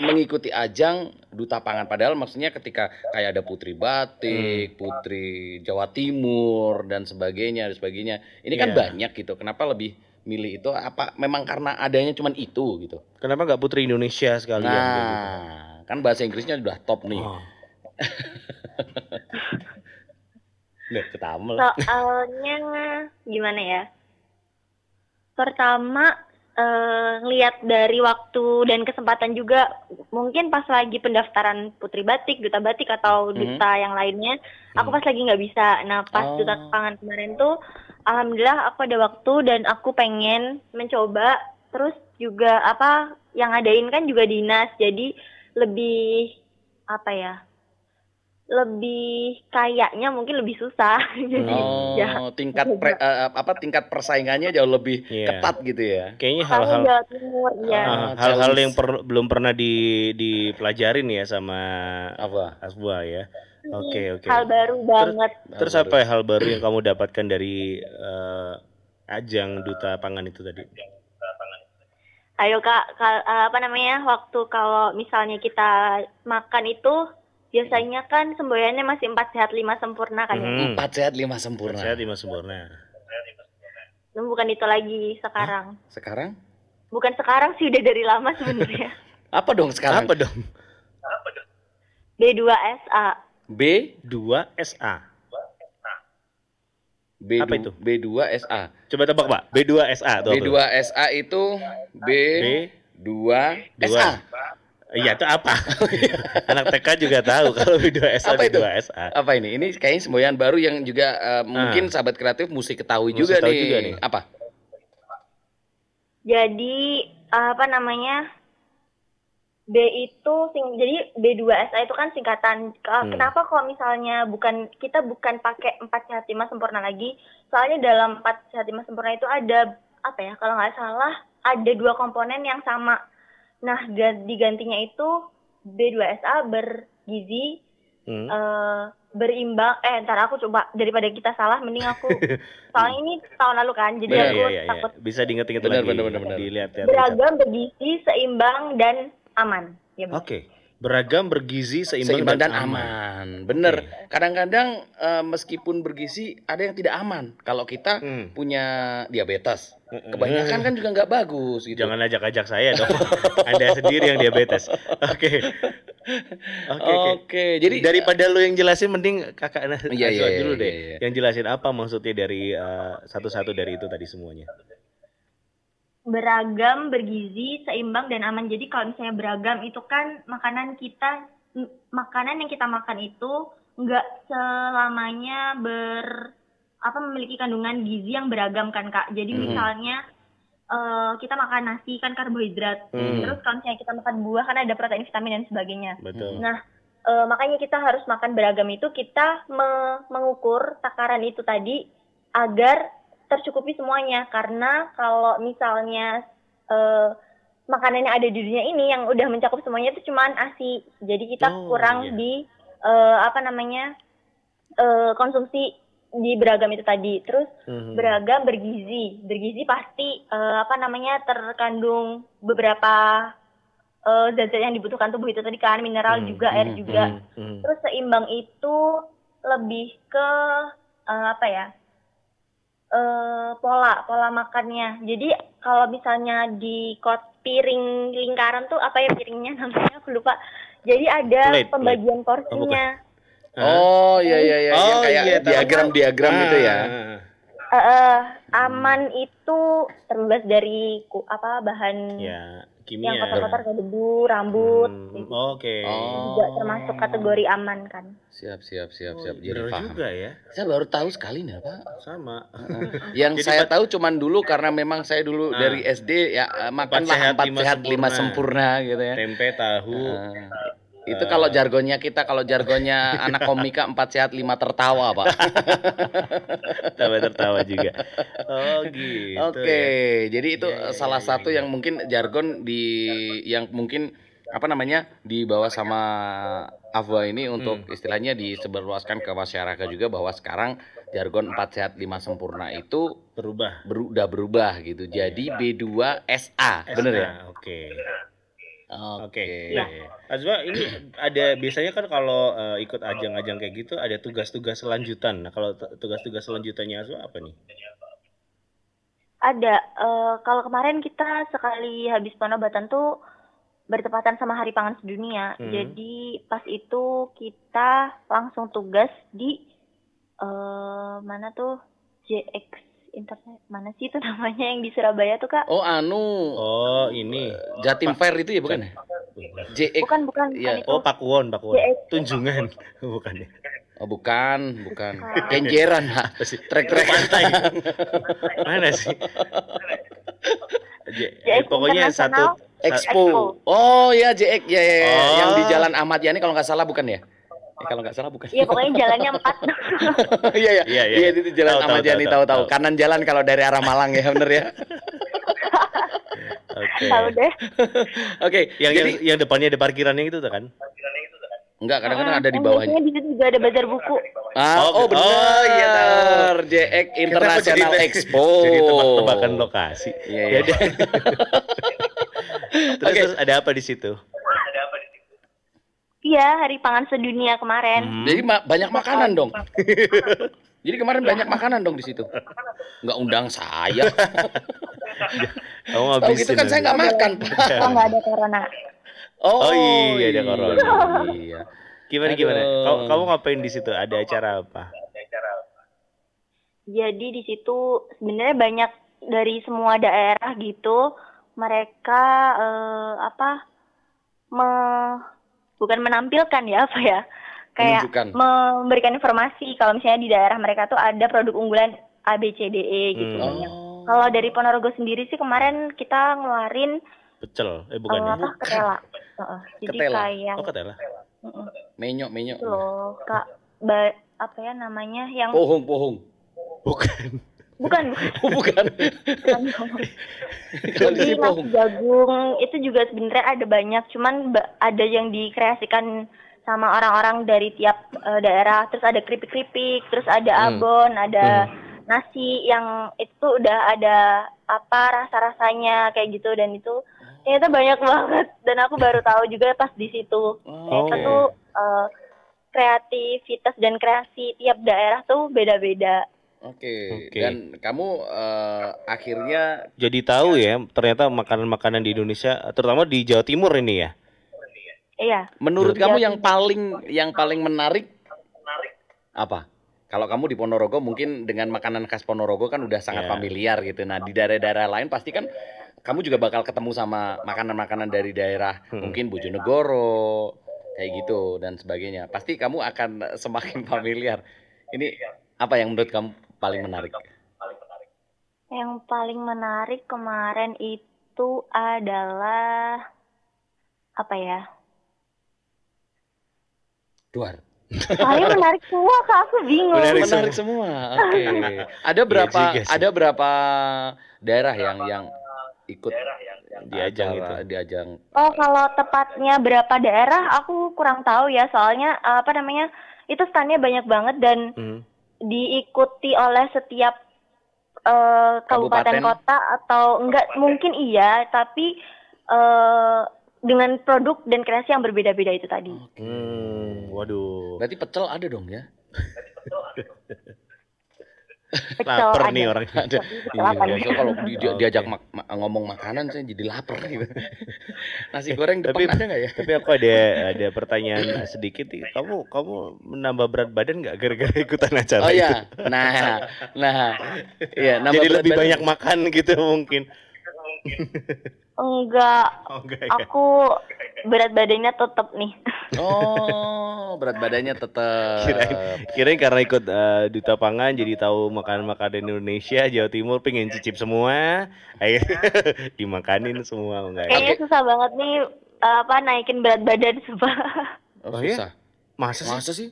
mengikuti ajang duta pangan padahal maksudnya ketika kayak ada putri batik, putri Jawa Timur dan sebagainya dan sebagainya. Ini kan Iya. banyak gitu. Kenapa lebih milih itu? Apa memang karena adanya cuman itu gitu? Kenapa nggak putri Indonesia sekalian kayak gitu? Nah, kan bahasa Inggrisnya udah top nih. Oh. Loh, ketamel. Soalnya gimana ya? Pertama eh, ngelihat dari waktu dan kesempatan juga mungkin pas lagi pendaftaran Putri Batik, Duta Batik atau Mhm. duta yang lainnya, aku pas lagi nggak bisa. Nah pas Oh. Duta Pangan kemarin tuh, alhamdulillah aku ada waktu dan aku pengen mencoba. Terus juga apa yang ngadain kan juga dinas, jadi lebih apa ya? Lebih kayaknya mungkin lebih susah. jadi Oh, ya. tingkat pre- eh, apa tingkat persaingannya jauh lebih Iya. ketat gitu ya. Kayaknya hal-hal Jawa Timur, ya. Ah, hal-hal yang per- belum pernah di dipelajarin ya sama Apa? Asbua ya. Oke oke. Hal baru banget. Terus apa ya hal baru yang kamu dapatkan dari eh, ajang duta pangan itu tadi? Ayo kak, ka- apa namanya? Waktu kalau misalnya kita makan itu biasanya kan semboyannya masih empat sehat lima sempurna kan ya. Hmm. Empat sehat lima sempurna. Sehat lima sempurna. Dan Bukan itu lagi sekarang. Sekarang Bukan sekarang sih udah dari lama sebenarnya. apa dong sekarang? Apa dong? B2SA. B 2 SA. B Apa itu? B2 SA. Coba tebak Pak. B2 SA tuh. apa? B2 SA itu B, B 2 dua. SA. Iya itu apa? Anak TK juga tahu kalau B2 SA Apa itu? B2 SA. Apa ini? Ini kayaknya semboyan baru yang juga eh, mungkin sahabat kreatif mesti ketahui Mesti juga, tahu nih. juga nih. Apa? Jadi apa namanya? B itu sing jadi B2SA itu kan singkatan. Hmm. Kenapa kalau misalnya bukan kita bukan pakai 4 sehat 5 sempurna lagi? Soalnya dalam 4 sehat 5 sempurna itu ada apa ya? Kalau nggak salah ada dua komponen yang sama. Nah, ga- digantinya itu B2SA bergizi Hmm. eh, berimbang eh ntar aku coba daripada kita salah mending aku soalnya ini tahun lalu kan jadi Iya, aku iya, iya, iya. takut Bisa diinget-inget lagi. benar, benar, benar. Dilihat ya. beragam bergizi seimbang dan aman ya. Oke. Beragam bergizi seimbang, Seimbang dan aman. Bener. Kadang-kadang eh, meskipun bergizi ada yang tidak aman. Kalau kita Hmm. punya diabetes, kebanyakan kan juga nggak bagus gitu. Jangan ajak-ajak saya dong. Anda sendiri yang diabetes. Oke. Oke, oke. Jadi daripada lu yang jelasin mending kakak Nas Iya, iya, iya, dulu iya, deh. iya. Yang jelasin apa maksudnya dari eh, satu-satu dari itu tadi semuanya. Beragam bergizi seimbang dan aman jadi kalau misalnya beragam itu kan makanan kita makanan yang kita makan itu nggak selamanya ber apa memiliki kandungan gizi yang beragam kan kak jadi Hmm. misalnya eh, kita makan nasi kan karbohidrat Hmm. terus kalau misalnya kita makan buah kan ada protein vitamin dan sebagainya Betul. Nah, eh, makanya kita harus makan beragam itu kita me- mengukur takaran itu tadi agar tercukupi semuanya karena kalau misalnya eh, makanan yang ada di dunia ini yang udah mencakup semuanya itu cuman ASI. Jadi kita Oh, kurang iya. di eh, apa namanya? eh, konsumsi di beragam itu tadi. Terus Mhm. beragam bergizi bergizi pasti eh, apa namanya terkandung beberapa zat-zat yang dibutuhkan tubuh itu tadi kan mineral Hmm, juga air hmm, juga hmm, hmm. terus seimbang itu lebih ke eh, apa ya eh pola pola makannya. Jadi kalau misalnya di kot piring lingkaran tuh apa ya piringnya namanya? Aku lupa. Jadi ada Plate, pembagian porsinya. Oh iya iya iya. Yang Oh, kayak iya, tahu. diagram-diagram itu ya. Ah. Eh, eh, aman itu terbebas dari ku- apa bahan Ya, yang kimia. kotor-kotor kayak debu, rambut, Hmm, gitu. Oke. Oh. juga termasuk kategori aman kan. Siap siap siap Oh, siap. Jadi bener paham. juga ya. Saya baru tahu sekali nih Pak. Sama. Yang Jadi saya tahu cuman dulu karena memang saya dulu Nah. dari SD ya eh, makan Empat sehat, empat lima sehat lima sempurna. sempurna gitu ya. Tempe, tahu, Eh, Itu kalau jargonnya kita, kalau jargonnya anak komika empat sehat lima tertawa, Pak. tertawa tertawa juga. Oh gitu. Oke, ya. jadi itu Iya, iya, salah iya, satu iya. yang mungkin jargon di yang mungkin apa namanya dibawa sama Avwa ini untuk Hmm. istilahnya disebarluaskan ke masyarakat juga bahwa sekarang jargon empat sehat lima sempurna itu Berubah. beru- udah berubah gitu. Jadi B2SA, bener ya? Oke. Oke. Oke. Nah, Azwa ini ada biasanya kan kalau eh, ikut ajang-ajang kayak gitu ada tugas-tugas selanjutan. Nah, kalau tu- tugas-tugas selanjutannya Azwa apa nih? Ada. eh, kalau kemarin kita sekali habis penobatan tuh bertepatan sama Hari Pangan Sedunia. Hmm. Jadi pas itu kita langsung tugas di eh mana tuh JX Internet mana sih itu namanya yang di Surabaya tuh kak? Oh, anu Oh, ini. Jatim Fair itu ya bukan ya? JX. Bukan bukan bukan itu. Oh, Pakuwon, Pakuwon. JX. Tunjungan. Bukan ya. Oh, bukan, bukan. Kenjeran, Pak. Trek-trek pantai. Mana sih? JX pokoknya International satu Expo. Expo. Oh ya JX ya, ya, ya. Oh. yang di Jalan Ahmad Yani kalau nggak salah bukan ya? Eh, kalau nggak salah bukan. Iya pokoknya jalannya empat. Iya iya. Iya, iya. Iya itu di Jalan Tahu, Ahmad tahu, Yani tahu, tahu-tahu. tahu. Kanan jalan kalau dari arah Malang ya bener ya. Oke. Tahu deh. Oke. Yang, jadi yang yang depannya ada parkirannya itu tuh kan? enggak kadang-kadang ada di bawahnya. di situ juga ada bazar buku. Ah, Oh, oh, bener oh. iya bener. JX International Expo. Jadi tebak-tebakan lokasi. Iya, Ya iya. udah. terus, Oke. terus ada apa di situ? Iya Hari Pangan Sedunia kemarin. Hmm. Jadi ma- banyak makanan dong. Jadi kemarin banyak makanan dong di situ. Nggak undang saya. Kamu Tahu ngabisin gitu kan saya nanti. nggak makan. Oh nggak ada corona. Oh, iya, ada corona. Iya. Gimana Aduh. gimana? Kamu, kamu ngapain di situ? Ada acara apa? Jadi di situ sebenarnya banyak dari semua daerah gitu mereka eh, apa me, bukan menampilkan ya apa ya kayak Menunjukkan. memberikan informasi kalau misalnya di daerah mereka tuh ada produk unggulan A B C D E gitu. Hmm. banyak. Oh. Kalau dari Ponorogo sendiri sih kemarin kita ngeluarin Pecel? Eh eh, bukan ya? apa ketela. Heeh. Jadi Ketela. kayak Oh ketela. Menyok, menyok. itu loh kak ba- apa ya namanya yang Pohong, pohong. Bukan. Bukan Oh, bukan. bukan Jadi nasi jagung itu juga sebenarnya ada banyak, cuman ada yang dikreasikan sama orang-orang dari tiap eh, daerah. Terus ada keripik-keripik, terus ada Hmm. abon, ada nasi yang itu udah ada apa rasa-rasanya kayak gitu dan itu ternyata banyak banget dan aku baru tahu juga pas di situ. Ternyata Oh. tuh eh, kreativitas dan kreasi tiap daerah tuh beda-beda. Oke. Oke. Dan kamu eh, akhirnya Jadi tahu ya ternyata makanan-makanan di Indonesia terutama di Jawa Timur ini ya. Iya. menurut Iya, kamu iya. yang paling yang paling menarik apa? Kalau kamu di Ponorogo mungkin dengan makanan khas Ponorogo kan udah sangat Ya. familiar gitu. Nah, di daerah-daerah lain pasti kan kamu juga bakal ketemu sama makanan-makanan dari daerah Hmm. mungkin Bojonegoro kayak gitu dan sebagainya. Pasti kamu akan semakin familiar. Ini apa yang menurut kamu paling menarik? Yang paling menarik kemarin itu adalah apa ya? Duar. Paling menarik semua kak, aku bingung. Menarik Menarik semua. Oke. Ada berapa Iya juga sih. ada berapa daerah yang yang ikut Di ajang itu. Di ajang. Oh kalau tepatnya berapa daerah aku kurang tahu ya, soalnya apa namanya itu standnya banyak banget dan Hmm. Diikuti oleh setiap eh, kabupaten Kabupaten. kota atau enggak mungkin iya, tapi eh, dengan produk dan kreasi yang berbeda-beda itu tadi. Hmm, waduh. Berarti pecel ada dong ya? Pecel Lapar nih orang. Ada. Iya, so kalau di- di- diajak mak- ma- ngomong makanan saya jadi lapar gitu. Nasi goreng depan Tapi- ada nggak ya? Tapi aku ada ada pertanyaan sedikit nih. Kamu kamu menambah berat badan nggak gara-gara ikutan acara Oh itu? iya. Nah, nah. Iya, nambah Jadi berat lebih badan. banyak makan gitu mungkin. Enggak, Oh enggak ya. aku berat badannya tetap nih. Oh, berat badannya tetap. Kirain, kirain karena ikut eh, duta pangan jadi tahu makanan-makanan Indonesia, Jawa Timur pengen cicip semua, akhirnya dimakanin semua enggak ya? Kayaknya susah banget nih eh, apa naikin berat badan sumpah. Oh, Oh, iya? susah. Masa sih? Masa sih?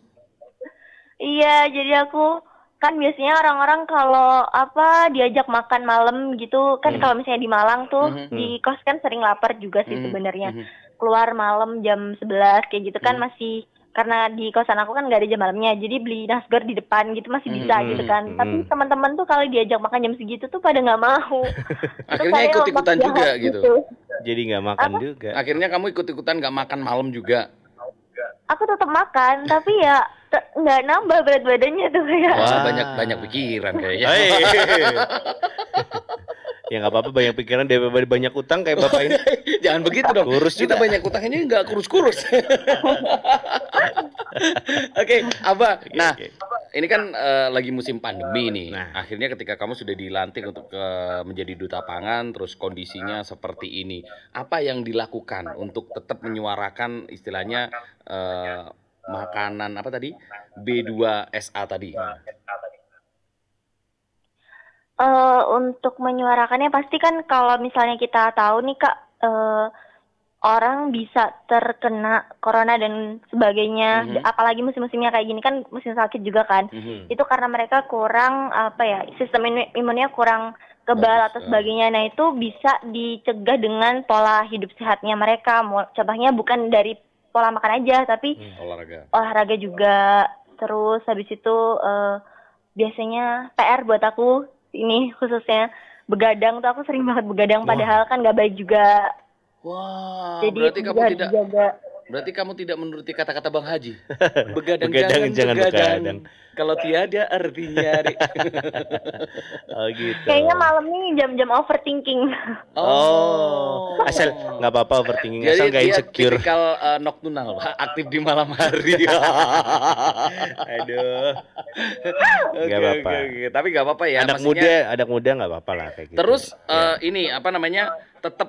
iya, jadi aku kan biasanya orang-orang kalau apa diajak makan malam gitu kan Hmm. kalau misalnya di Malang tuh Mhm. di kos kan sering lapar juga sih Mhm, sebenarnya. mhm. Keluar malam jam 11 kayak gitu kan Hmm. masih karena di kosan aku kan nggak ada jam malamnya jadi beli nasgor di depan gitu masih bisa Mhm, gitu kan tapi mhm. teman-teman tuh kalau diajak makan jam segitu tuh pada nggak mau Akhirnya ikut-ikutan lompat juga jahat gitu. Jadi nggak makan juga. Akhirnya kamu ikut-ikutan nggak makan malam juga. aku tetap makan tapi ya nggak nambah berat badannya tuh kayak Wah. banyak banyak pikiran kayaknya. Ya nggak apa-apa banyak pikiran daripada banyak utang kayak bapak ini. Jangan begitu dong. Kurus Kita juga. banyak utangnya nggak kurus-kurus. Oke, Abah. Oke, Nah, oke. ini kan eh, lagi musim pandemi nih. Nah. Akhirnya ketika kamu sudah dilantik untuk eh, menjadi duta pangan, terus kondisinya seperti ini, apa yang dilakukan untuk tetap menyuarakan istilahnya eh, makanan apa tadi B2SA tadi? Eh, untuk menyuarakannya pasti kan kalau misalnya kita tahu nih kak eh, orang bisa terkena corona dan sebagainya Mhm. apalagi musim-musimnya kayak gini kan musim sakit juga kan Mhm. itu karena mereka kurang apa ya sistem imun- imunnya kurang kebal atau eh. sebagainya nah itu bisa dicegah dengan pola hidup sehatnya mereka contohnya bukan dari pola makan aja tapi Olahraga. olahraga juga terus habis itu eh, biasanya PR buat aku ini khususnya begadang tuh aku sering banget begadang Wah. padahal kan gak baik juga Wah, jadi berarti kamu tidak dijaga. Berarti kamu tidak menuruti kata-kata Bang Haji. Begadang, Begadang, jangan, jangan begadang. begadang. Kalau tiada artinya. Oh gitu. kayaknya malam ini jam-jam overthinking Oh, asal nggak apa-apa overthinking, Jadi asal nggak insecure. tipikal eh, nocturnal, aktif di malam hari. Aduh. Oke, Nggak apa-apa. Tapi nggak apa-apa ya. anak maksudnya- muda, anak muda nggak apa-apa lah kayak gitu. Terus Ya. eh, ini apa namanya? Tetap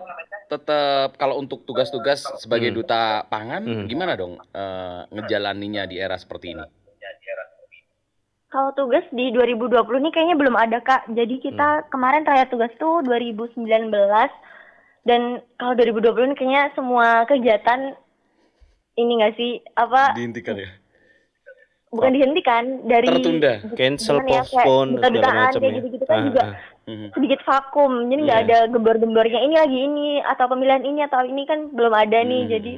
tetap kalau untuk tugas-tugas sebagai Hmm. duta pangan Hmm. gimana dong eh, ngejalaninya di era seperti ini? kalau tugas di 2020 nih kayaknya belum ada kak jadi kita Hmm. kemarin terakhir tugas tuh 2019 dan kalau 2020 ini kayaknya semua kegiatan ini nggak sih apa Dihentikan ya. bukan dihentikan dari Tertunda. cancel, ya, kayak postpone, segala macam ya. gitu-gitu kan Ah, juga ah. Mhm. sedikit vakum jadi nggak Iya. ada gembor-gembornya ini lagi ini atau pemilihan ini atau ini kan belum ada nih Hmm. jadi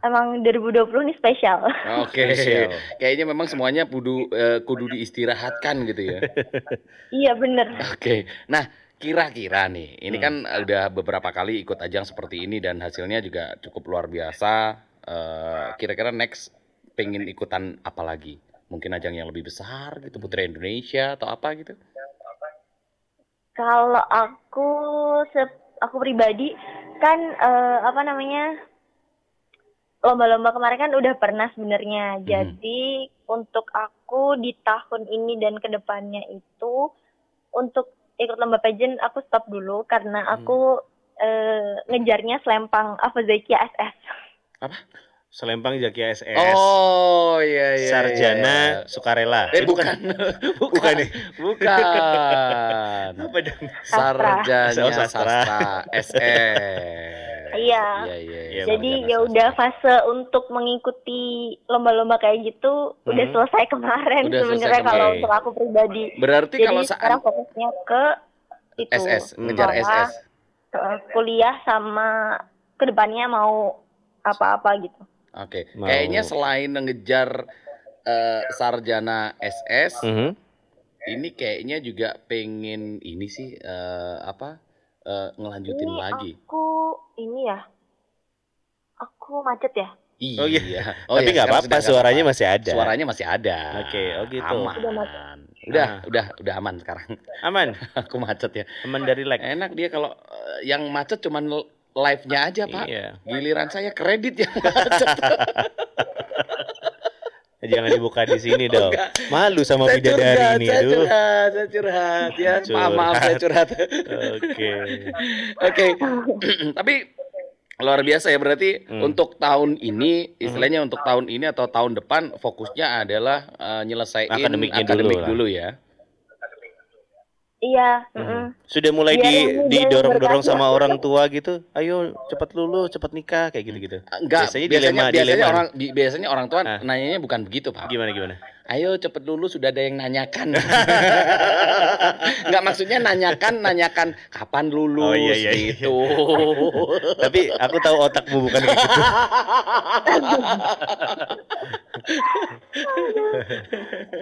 emang 2020 ini spesial Oke, Spesial. kayaknya memang semuanya kudu eh, kudu diistirahatkan gitu ya. iya bener Oke, nah kira-kira nih, ini Hmm. kan udah beberapa kali ikut ajang seperti ini dan hasilnya juga cukup luar biasa. Eh, kira-kira next pengen ikutan apa lagi? Mungkin ajang yang lebih besar gitu, Putri Indonesia atau apa gitu? Kalau aku se- aku pribadi kan eh, apa namanya lomba-lomba kemarin kan udah pernah sebenarnya. Jadi untuk aku di tahun ini dan ke depannya itu untuk ikut lomba pageant aku stop dulu karena aku eh, ngejarnya selempang Afzakia SS. Selempang Jaki SS. Oh iya iya. Sarjana iya. sukarela. Eh bukan, bukan, Bukan nih. bukan. Apa dong? Sarjana Oh, sastra. sastra SS. Iya. Iya iya. Iya, Jadi sarjana ya udah fase untuk mengikuti lomba-lomba kayak gitu udah Hmm. selesai kemarin Udah selesai sebenarnya kalau kemarin. untuk aku pribadi. Berarti Jadi kalau sekarang saat fokusnya ke itu SS, ngejar SS. kuliah sama ke depannya mau apa-apa gitu. Oke, Mau- kayaknya selain ngejar eh, sarjana SS, Mhm. ini kayaknya juga pengen ini sih eh, apa eh, ngelanjutin Ini lagi. aku ini ya. Aku macet ya. Iya. Oh, iya. Oh, Tapi iya, nggak sekarang apa-apa, suaranya masih ada. Suaranya masih ada. Oke, oh gitu. Aman. Udah Udah, Ah. udah, udah aman sekarang. Aman. Aku macet ya. Aman dari lag. Enak dia kalau yang macet cuman live-nya aja, Pak. Iya. Giliran saya kredit yang macet. Jangan dibuka di sini dong. Enggak. Malu sama saya bidadari curhat, ini. saya curhat, saya curhat ya. Maaf, maaf saya curhat. Oke. Oke. Tapi luar biasa ya berarti Hmm. untuk tahun ini istilahnya untuk tahun ini atau tahun depan fokusnya adalah eh, nyelesain Akademiknya dulu akademik lah. dulu ya. Iya, Hmm. mm-mm. Sudah mulai Biar di didorong-dorong sama orang tua gitu. Ayo cepat lulus, cepat nikah kayak gitu-gitu. Enggak, Biasanya biasanya dilema- biasanya dilema. orang bi- biasanya orang tua Ah. nanyanya bukan begitu, Pak. Gimana gimana? Ayo cepet lulus sudah ada yang nanyakan. Enggak maksudnya nanyakan, nanyakan kapan lulus Oh, iya, iya, iya. gitu. Tapi aku tahu otakmu bukan kayak gitu.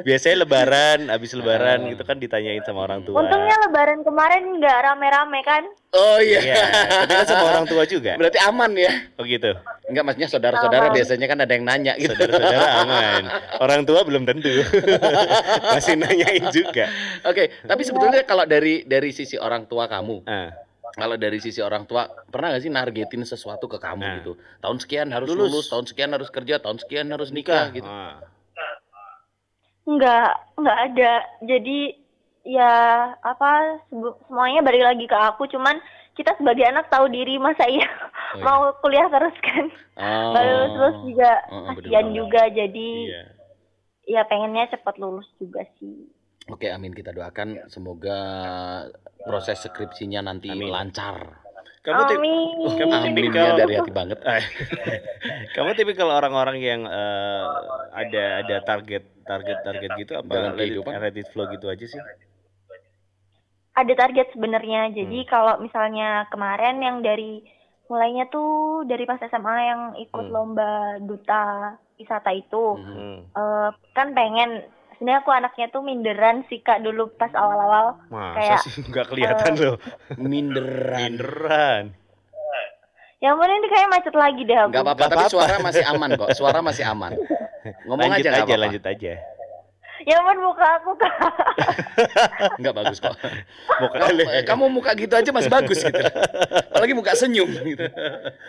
Biasanya lebaran, habis lebaran gitu kan ditanyain sama orang tua. Untungnya lebaran kemarin nggak rame-rame kan? Oh iya. Iya, tapi kan sama orang tua juga. Berarti aman ya. Oh gitu. Enggak maksudnya saudara-saudara biasanya kan ada yang nanya gitu. Saudara-saudara aman. Orang tua belum tentu. Masih nanyain juga. Oke, tapi sebetulnya kalau dari dari sisi orang tua kamu, Ah, kalau dari sisi orang tua pernah nggak sih nargetin sesuatu ke kamu Nah. gitu? Tahun sekian harus Lulus. lulus. tahun sekian harus kerja, tahun sekian harus nikah gitu. Ah. Nggak, nggak ada. Jadi ya apa semuanya balik lagi ke aku. Cuman kita sebagai anak tahu diri masa iya Oh, iya. mau kuliah terus kan? Oh. Lulus terus juga Oh, oh, kasihan juga. Jadi Iya. ya pengennya cepat lulus juga sih. Oke, amin kita doakan semoga proses skripsinya nanti Amin. lancar. Kamu tip- Amin. kamu tipikal dari hati banget. Kamu tipikal orang-orang yang eh, ada ada target target target gitu apa Dalam kehidupan? let it flow gitu aja sih? Ada target sebenarnya. Jadi Hmm. kalau misalnya kemarin yang dari mulainya tuh dari pas SMA yang ikut Hmm. lomba duta wisata itu. Hmm. eh, kan pengen. Sebenarnya aku anaknya tuh minderan sih kak dulu pas awal-awal. Masa Kayak, nggak kelihatan eh, loh. Minderan. Minderan. Yang mana ini kayak macet lagi deh aku. Enggak apa-apa, Nggak tapi apa-apa. suara masih aman kok. Suara masih aman. Ngomong lanjut aja nggak aja, lanjut aja. Ya ampun muka aku kak. Enggak bagus kok. Mau Kamu, kamu muka gitu aja masih bagus gitu. Apalagi muka senyum gitu.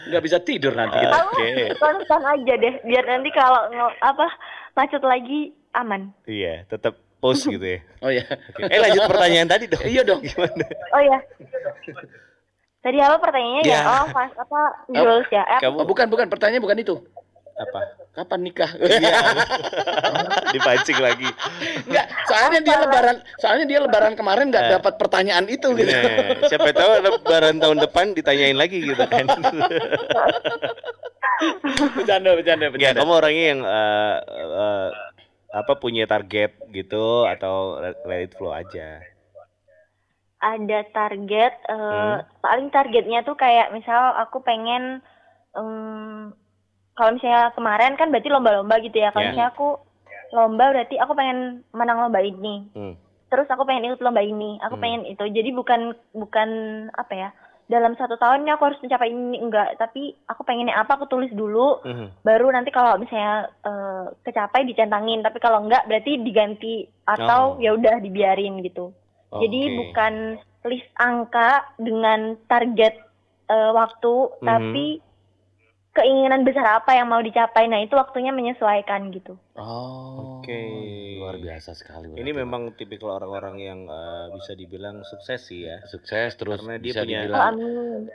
Enggak bisa tidur nanti gitu. Aku Oke. konstan aja deh. Biar nanti kalau apa macet lagi aman. Iya, tetap post gitu ya. Oh ya. Oke. Eh lanjut pertanyaan tadi dong. Iya dong. Gimana? Oh ya. Tadi apa pertanyaannya ya? Ya. Oh pas apa goals ya? Eh, Oh, Kamu bukan, bukan. Pertanyaannya bukan itu. Apa? Kapan nikah? Dipancing lagi. Enggak, soalnya dia lebaran, soalnya dia lebaran kemarin enggak Eh. dapat pertanyaan itu gitu. Nah, siapa tahu lebaran tahun depan ditanyain lagi gitu kan. bercanda, bercanda, Ya, bercanda. kamu orangnya yang eh, eh, apa punya target gitu atau let it flow aja. ada target eh, Hmm. paling targetnya tuh kayak misal aku pengen em, kalau misalnya kemarin kan berarti lomba-lomba gitu ya kalau Ya. misalnya aku lomba berarti aku pengen menang lomba ini Hmm. terus aku pengen ikut lomba ini aku Hmm. pengen itu jadi bukan bukan apa ya dalam satu tahun ini aku harus mencapai ini enggak tapi aku pengennya apa aku tulis dulu Mhm. baru nanti kalau misalnya eh, kecapai dicentangin tapi kalau enggak berarti diganti Oh. atau ya udah dibiarin gitu jadi Oke. bukan list angka dengan target eh, waktu, Mhm. tapi keinginan besar apa yang mau dicapai. Nah itu waktunya menyesuaikan gitu. Oh. Oke. Luar biasa sekali. Ini memang tipikal orang-orang yang eh, bisa dibilang sukses sih ya. sukses terus Karena dia bisa punya- Oh, dibilang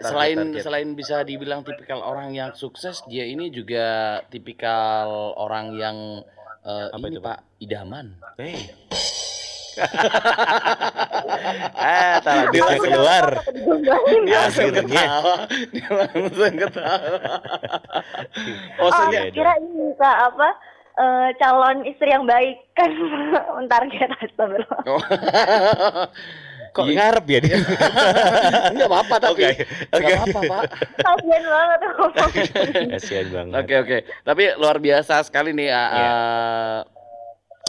selain target. selain bisa dibilang tipikal orang yang sukses, dia ini juga tipikal orang yang eh, Apa ini itu, Pak? Pak idaman. Hey. Ah, tak bisa keluar. Dia langsung ketawa. Dia langsung ketawa. Oh, iya kira ini kak apa eh, calon istri yang baik kan mentarget astagfirullah. Oh. Kok Iya. ngarep ya dia? Enggak apa-apa tapi. Oke, Enggak oke. apa-apa, Pak. Kasian banget Kasihan banget. Oke oke, tapi luar biasa sekali nih uh, Iya.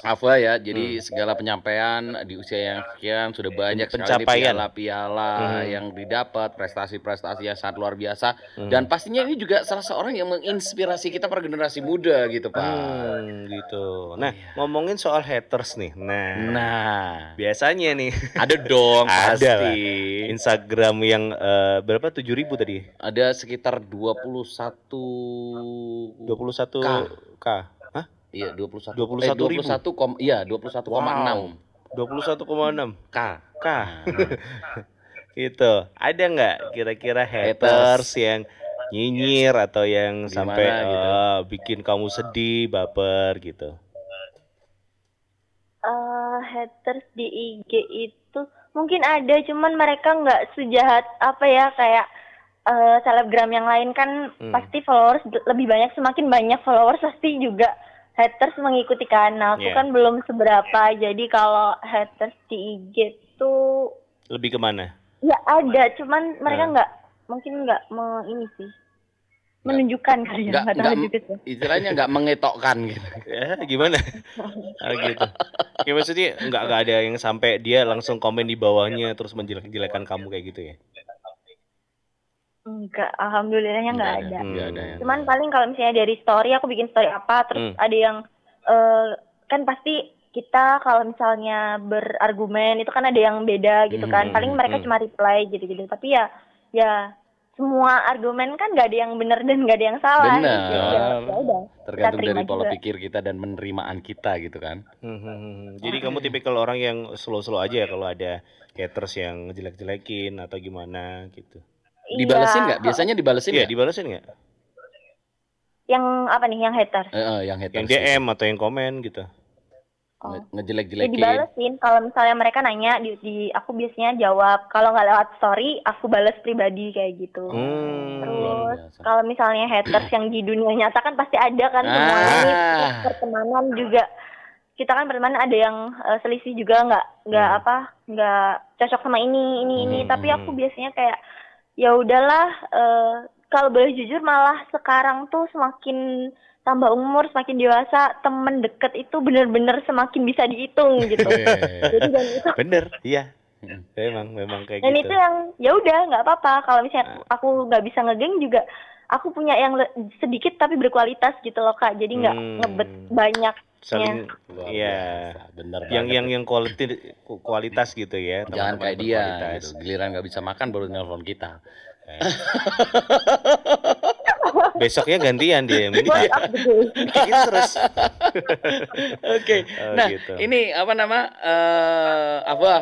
Afwa ya. Jadi Hmm. segala penyampaian di usia yang sekian sudah banyak sekali Pencapaian. piala-piala Hmm. yang didapat, prestasi-prestasi yang sangat luar biasa. Hmm. Dan pastinya ini juga salah seorang yang menginspirasi kita para generasi muda gitu pak. Hmm, gitu. Nah, Iya. ngomongin soal haters nih. Nah, Nah, biasanya nih ada dong Ada pasti. lah. Instagram yang eh, berapa? 7000 tadi? Ada sekitar 21 21 K. K. Iya, 21. 21 eh, ribu. 21 kom, iya, 21,6 21,6 K. K. gitu. Ada nggak kira-kira haters yang nyinyir atau yang Gimana sampai gitu? eh, bikin kamu sedih, baper gitu? Eh, haters di IG itu mungkin ada cuman mereka nggak sejahat apa ya kayak eh, selebgram yang lain kan Hmm. pasti followers lebih banyak semakin banyak followers pasti juga haters mengikuti kan nah aku Iya. kan belum seberapa jadi kalau haters di IG tuh Lebih ke mana? ya ada cuman mereka Hmm. nggak mungkin nggak me- ini sih menunjukkan kali ya Nggak- sih. Istilahnya nggak mengetokkan gitu. Ya, gimana? Ah, gitu. Ya maksudnya nggak nggak ada yang sampai dia langsung komen di bawahnya terus menjelek-jelekan kamu kayak gitu ya? Enggak alhamdulillahnya nggak Nggak ada Hmm. nggak ada yang- Cuman paling kalau misalnya dari story aku bikin story apa terus Hmm. ada yang eh, kan pasti kita kalau misalnya berargumen itu kan ada yang beda gitu kan. Hmm, Paling hmm, mereka hmm. cuma reply gitu-gitu. Tapi ya ya semua argumen kan gak ada yang benar dan gak ada yang salah. Benar. gitu. Ya, ya udah. Tergantung dari pola juga. pikir kita dan penerimaan kita gitu kan. Hmm, hmm, hmm. Jadi kamu tipikal orang yang slow-slow aja ya kalau ada haters yang jelek-jelekin atau gimana gitu. Dibalesin Iya, nggak? Biasanya dibalesin Iya, nggak? dibalesin nggak? Yang apa nih? Yang haters. Eh, eh, yang haters Yang. DM atau yang komen gitu. Oh. Nge- Ya Ngejelek-jelekin. dibalesin. Kalau misalnya mereka nanya di, di aku biasanya jawab. Kalau nggak lewat story, aku balas pribadi kayak gitu. Hmm. Luar Terus kalau misalnya haters yang di dunia nyata kan pasti ada kan Ah. Terus pertemanan juga kita kan pertemanan ada yang eh, selisih juga nggak nggak Hmm. apa nggak cocok sama ini ini ini Hmm, tapi hmm, aku biasanya kayak ya udahlah eh, kalau boleh jujur malah sekarang tuh semakin tambah umur semakin dewasa temen deket itu bener-bener semakin bisa dihitung gitu jadi dan itu Bener, iya. Memang, memang kayak dan gitu. itu yang ya udah nggak apa-apa kalau misalnya aku nggak bisa ngegeng juga aku punya yang sedikit tapi berkualitas gitu loh kak jadi nggak Hmm. ngebet banyak Saling Iya. biasa, Bener yang banget. yang yang quality kualitas gitu ya. Jangan teman-teman kayak dia gitu. Giliran nggak bisa makan baru nelpon kita. Besoknya gantian dia yang minta. Gitu terus. Oke. Oh, nah, gitu. ini apa nama? eh apa?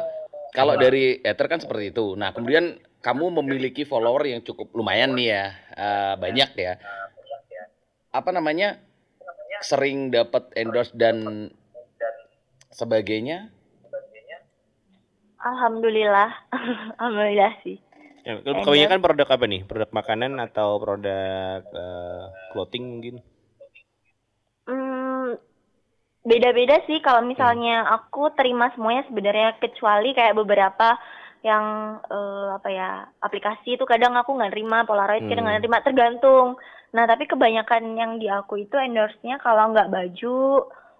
Kalau dari hater kan seperti itu. Nah, kemudian kamu memiliki follower yang cukup lumayan nih ya, eh, banyak ya. Apa namanya? Sering dapat endorse dan sebagainya. alhamdulillah alhamdulillah sih Ya, kebanyakan produk apa nih? Produk makanan atau produk eh, clothing mungkin? Hmm, beda-beda sih kalau misalnya aku terima semuanya sebenarnya kecuali kayak beberapa yang eh, apa ya aplikasi itu kadang aku nggak terima Polaroid kadang nggak Hmm. terima tergantung nah tapi kebanyakan yang di aku itu endorse-nya kalau nggak baju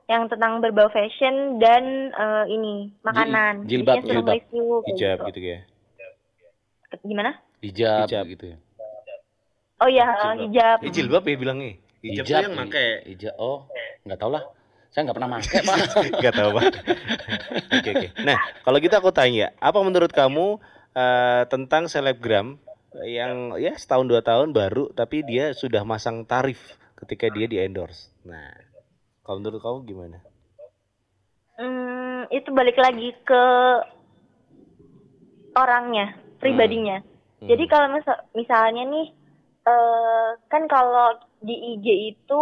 yang tentang berbau fashion dan eh, ini makanan Jil- jilbab, suruh jilbab. review kayak Hijab gitu. gitu ya. gimana Hijab, Hijab. gitu ya. oh ya Jilbab. hijab Eh, jilbab ya bilangnya. Hijab, tuh yang pakai. Hijab. Oh, nggak tahu lah. Saya nggak pernah pakai, Pak. Gak tahu pak. Oke oke. Nah kalau gitu aku tanya, apa menurut kamu eh, tentang selebgram yang ya setahun dua tahun baru tapi dia sudah masang tarif ketika dia di endorse. Nah kalau menurut kamu gimana? Hmm, itu balik lagi ke orangnya, pribadinya. Hmm. Jadi kalau misal- misalnya nih, eh, kan kalau di IG itu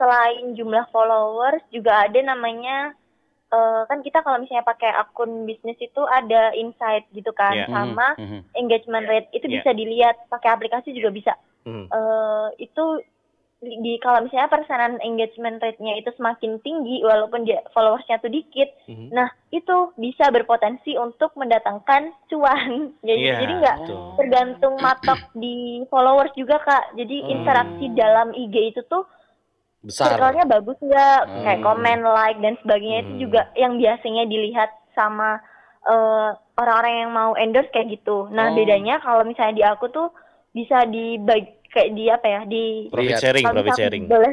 selain jumlah followers juga ada namanya, eh, kan kita kalau misalnya pakai akun bisnis itu ada insight gitu kan, Iya. sama Mhm, mhm. engagement rate itu Iya. bisa dilihat pakai aplikasi juga bisa. Hmm. eh itu di di- kalau misalnya persenan engagement rate-nya itu semakin tinggi walaupun dia followersnya tuh dikit, Mhm. nah itu bisa berpotensi untuk mendatangkan cuan. Jadi Iya, jadi nggak tergantung matok di followers juga kak. Jadi Hmm. interaksi dalam IG itu tuh Besar. circle-nya bagus nggak, Hmm. kayak komen, like dan sebagainya itu Hmm. juga yang biasanya dilihat sama eh, orang-orang yang mau endorse kayak gitu. Nah Oh. bedanya kalau misalnya di aku tuh bisa dibagi kayak di apa ya di Profit sharing, kalau profit misalnya sharing. aku boleh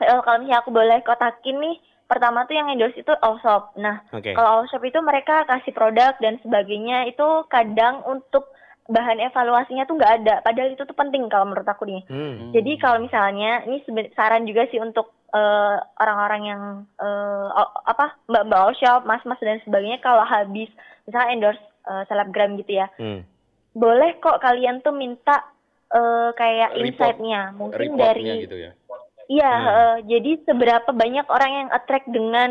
eh, kalau misalnya aku boleh kotakin nih pertama tuh yang endorse itu Allshop. Nah Oke. kalau Allshop itu mereka kasih produk dan sebagainya itu kadang untuk bahan evaluasinya tuh nggak ada. Padahal itu tuh penting kalau menurut aku nih. Hmm. Jadi kalau misalnya ini saran juga sih untuk eh, orang-orang yang o- apa mbak-mbak all shop, mas-mas dan sebagainya kalau habis misalnya endorse eh, selebgram gitu ya, Hmm. boleh kok kalian tuh minta eh, kayak Report- insight-nya mungkin Reportnya dari gitu ya. iya Hmm. eh, jadi seberapa banyak orang yang attract dengan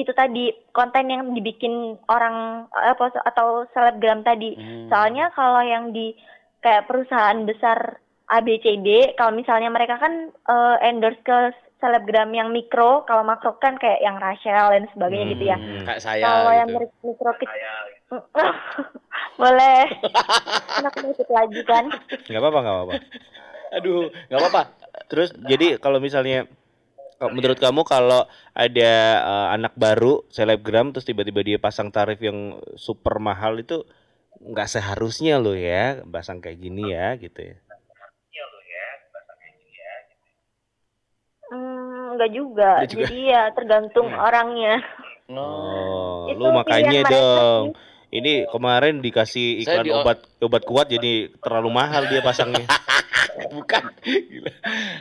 itu tadi konten yang dibikin orang eh, apa atau selebgram tadi. Hmm. Soalnya kalau yang di kayak perusahaan besar ABCD, kalau misalnya mereka kan eh, endorse ke selebgram yang mikro, kalau makro kan kayak yang Rachel dan sebagainya gitu ya. Hmm, kayak saya Kalau yang gitu. mer- mikro kecil, boleh. Mau ikut lagi kan. nggak apa-apa nggak apa-apa Aduh, nggak apa-apa. terus jadi kalau misalnya menurut kamu kalau ada eh, anak baru selebgram terus tiba-tiba dia pasang tarif yang super mahal itu nggak seharusnya loh ya pasang kayak gini ya gitu ya? Hmm, enggak juga. Enggak juga. Jadi ya tergantung orangnya. oh. Itu lu makanya pilihan mereka dong. ini kemarin dikasih iklan di- obat obat kuat jadi terlalu mahal dia pasangnya Bukan. Gila.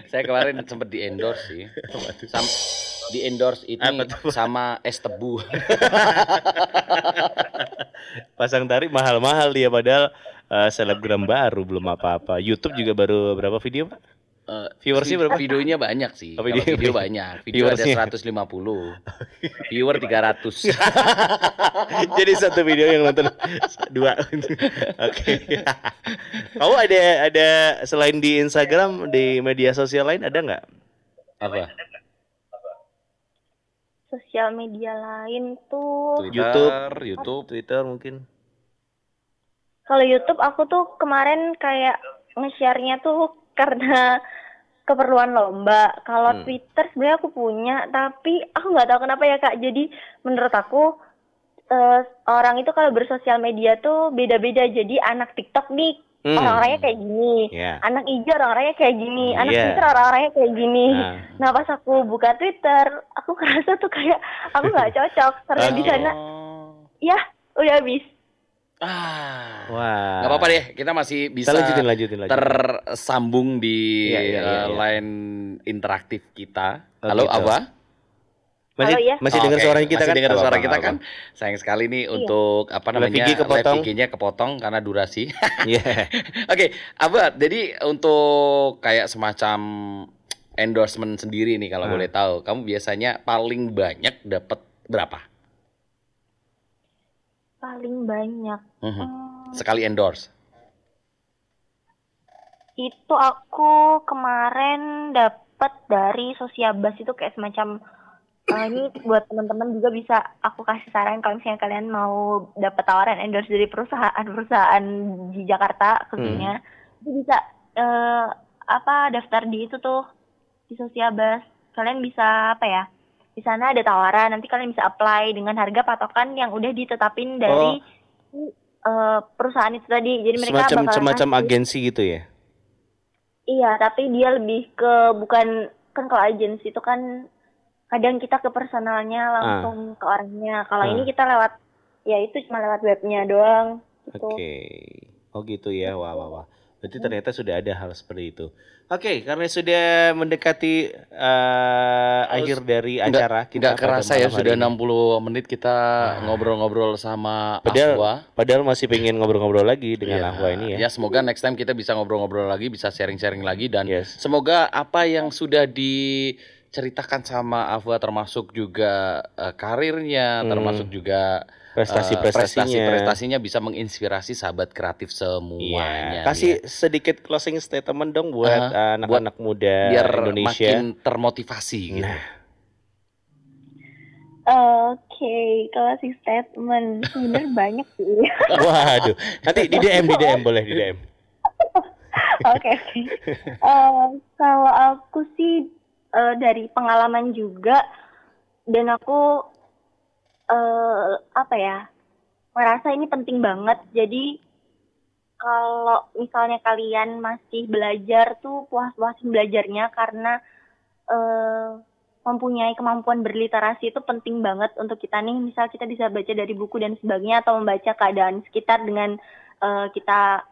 Saya kemarin sempat di endorse sih. Sam di endorse ini tuh? sama es tebu. pasang tarif mahal-mahal dia padahal eh, selebgram baru belum apa-apa YouTube juga baru berapa video pak Eh, Viewersnya vi- berapa? Videonya banyak sih. Oh, Kalau video- video, banyak. Video ada Viewersnya. 150. Viewer 300. Jadi satu video yang nonton dua. Oke. Kamu ada ada selain di Instagram di media sosial lain ada nggak? Apa? Sosial media lain tuh Twitter, YouTube. YouTube. Twitter mungkin. Kalau YouTube aku tuh kemarin kayak nge-share-nya tuh karena keperluan lomba. Kalau Hmm. Twitter sebenarnya aku punya, tapi aku nggak tahu kenapa ya Kak. Jadi menurut aku eh, orang itu kalau bersosial media tuh beda-beda. Jadi anak TikTok nih Hmm. orang-orangnya kayak gini. Ya. Anak hijau orang-orangnya kayak gini, anak Iya. Twitter orang-orangnya kayak gini. Nah. Nah pas aku buka Twitter, aku ngerasa tuh kayak aku nggak cocok karena di Oke. sana Oh. ya udah habis. Ah. Wah. Nggak apa-apa deh, kita masih bisa Kita lanjutin lanjutin lanjutin. tersambung di Iya, iya, iya, eh, iya. line interaktif kita. Oh, Halo, gitu. apa? masih Halo, ya? masih dengar Oke, suara kita masih kan? dengar suara kita kan. Sayang sekali nih untuk apa Live namanya IG kepotong. IG-nya kepotong karena durasi. Iya. Oke, Abah, jadi untuk kayak semacam endorsement sendiri nih kalau Hmm. boleh tahu, kamu biasanya paling banyak dapat berapa? Paling banyak. Mhm. Hmm, Sekali endorse. itu aku kemarin dapat dari Sosiabas itu kayak semacam eh, ini buat teman-teman juga bisa aku kasih saran kalau misalnya kalian mau dapat tawaran endorse dari perusahaan-perusahaan di Jakarta khususnya itu bisa eh, apa daftar di itu tuh di Sosiabas kalian bisa apa ya di sana ada tawaran nanti kalian bisa apply dengan harga patokan yang udah ditetapin dari eh, perusahaan itu tadi jadi mereka Semacam semacam ngasih- agensi gitu ya. Iya, tapi dia lebih ke bukan kan kalau agensi itu kan kadang kita ke personalnya langsung ke orangnya. Kalau Ah. ini kita lewat ya itu cuma lewat webnya doang gitu. Oke. Oh gitu ya. Wah wah wah. Berarti ternyata sudah ada hal seperti itu. Oke, karena sudah mendekati eh, akhir dari acara kita Tidak pada kerasa ya sudah ini. 60 menit kita ngobrol-ngobrol sama Padahal- Ahwa. Padahal masih pengen ngobrol-ngobrol lagi dengan Iya. Ahwa ini ya. Ya semoga next time kita bisa ngobrol-ngobrol lagi, bisa sharing-sharing lagi dan Yes. semoga apa yang sudah diceritakan sama Ahwa termasuk juga eh, karirnya, Hmm. termasuk juga Prestasi-prestasinya. prestasi-prestasinya bisa menginspirasi sahabat kreatif Iya. semuanya. Kasih ya. sedikit closing statement dong buat Aha, anak-anak muda biar Indonesia. makin termotivasi gitu. Nah. Oke, closing statement sebenarnya banyak sih. Waduh, nanti di DM di DM boleh di DM. Oke oke. Eh, Kalau aku sih eh, dari pengalaman juga dan aku eh apa ya merasa ini penting banget. Jadi kalau misalnya kalian masih belajar tuh puas-puasin belajarnya karena eh mempunyai kemampuan berliterasi itu penting banget untuk kita nih. Misal kita bisa baca dari buku dan sebagainya atau membaca keadaan sekitar dengan eh, kita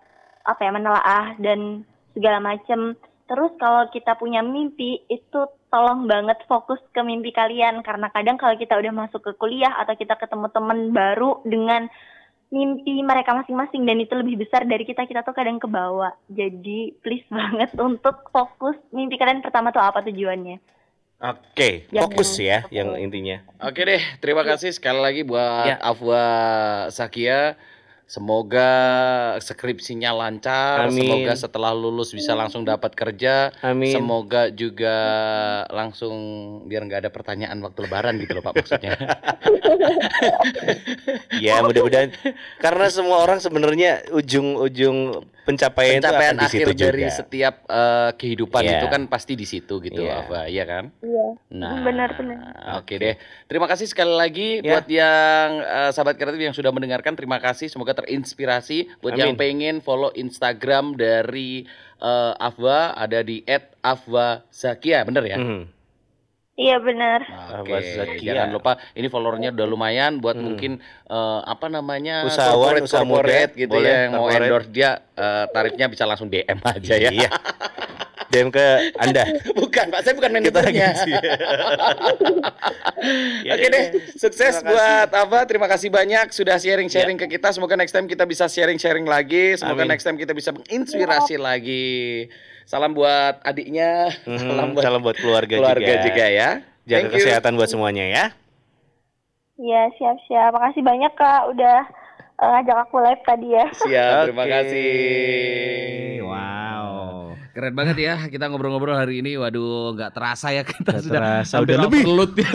apa ya menelaah dan segala macam. Terus kalau kita punya mimpi itu tolong banget fokus ke mimpi kalian karena kadang kalau kita udah masuk ke kuliah atau kita ketemu teman baru dengan mimpi mereka masing-masing dan itu lebih besar dari kita kita tuh kadang kebawa. Jadi please banget untuk fokus mimpi kalian pertama tuh apa tujuannya. Oke, Yang- fokus ya yang intinya. Oke deh, terima kasih sekali lagi buat Ya. Afwa Sakia. Semoga skripsinya lancar, Amin. semoga setelah lulus bisa langsung dapat kerja, Amin. semoga juga langsung biar nggak ada pertanyaan waktu lebaran gitu loh Pak maksudnya. Ya mudah-mudahan karena semua orang sebenarnya ujung-ujung pencapaian, Pencapaian itu akan di akhir situ dari juga. setiap eh, kehidupan Iya. itu kan pasti di situ gitu, Iya. Afwa, iya kan? Iya. Nah, Benar-benar. Oke deh. Terima kasih sekali lagi Ya. buat yang eh, sahabat kreatif yang sudah mendengarkan. Terima kasih. Semoga terinspirasi. Buat Amin. yang pengen follow Instagram dari eh, Afwa ada di @afwazakia, bener ya? Mhm. Iya benar. Oke, Afwa Zakia. jangan lupa ini followernya udah lumayan buat Hmm. mungkin eh, apa namanya Usahawan, corporate, usaha muda, corporate gitu boleh, ya yang mau corporate. endorse dia eh, tarifnya bisa langsung DM aja ya. Iya. DM ke Anda. bukan, Pak, saya bukan manajernya. agensi. Ya, Oke ya, deh, ya. sukses buat apa? Terima kasih banyak sudah sharing-sharing ke kita. Semoga next time kita bisa sharing-sharing lagi. Semoga Amin. next time kita bisa menginspirasi lagi. Salam buat adiknya, Mhm, salam buat Salam buat keluarga, keluarga juga, ya. Jaga Thank you. kesehatan buat semuanya ya. Iya siap-siap. Makasih banyak kak udah eh, ngajak aku live tadi ya. Siap, terima kasih. Wow. Keren banget ya kita ngobrol-ngobrol hari ini. Waduh, nggak terasa ya kita Nggak sudah terasa, udah lebih.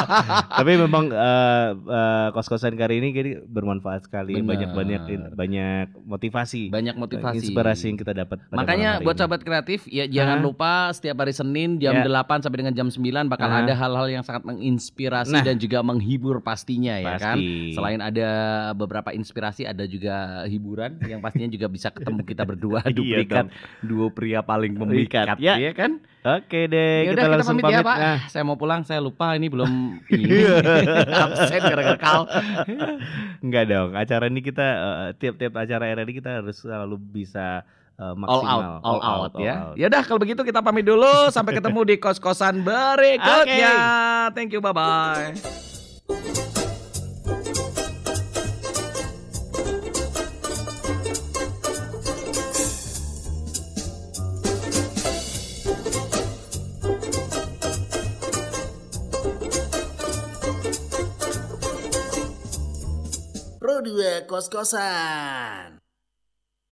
Tapi memang eh, eh, kos-kosan kali ini kayaknya bermanfaat sekali. Benar. Banyak banyak banyak motivasi. Banyak motivasi. Inspirasi yang kita dapat. Makanya buat sahabat kreatif ya jangan lupa setiap hari Senin jam Ya. 8 sampai dengan jam 9 bakal ada hal-hal yang sangat menginspirasi Nah. dan juga menghibur pastinya ya kan. Selain ada beberapa inspirasi ada juga hiburan yang pastinya juga bisa ketemu kita berdua Iya duplikat duo pria paling memikat ya. ya kan. Oke deh, Ya kita langsung pamit, ya pamit. Pak. Nah, Saya mau pulang, saya lupa ini belum ini absen gara-gara kal. enggak dong. Acara ini kita eh, tiap-tiap acara RRI kita harus selalu bisa eh, All maksimal. out, all, out, all ya. out. Ya udah kalau begitu kita pamit dulu sampai ketemu di kos-kosan berikutnya. Thank you, bye bye. 2 kos-kosan.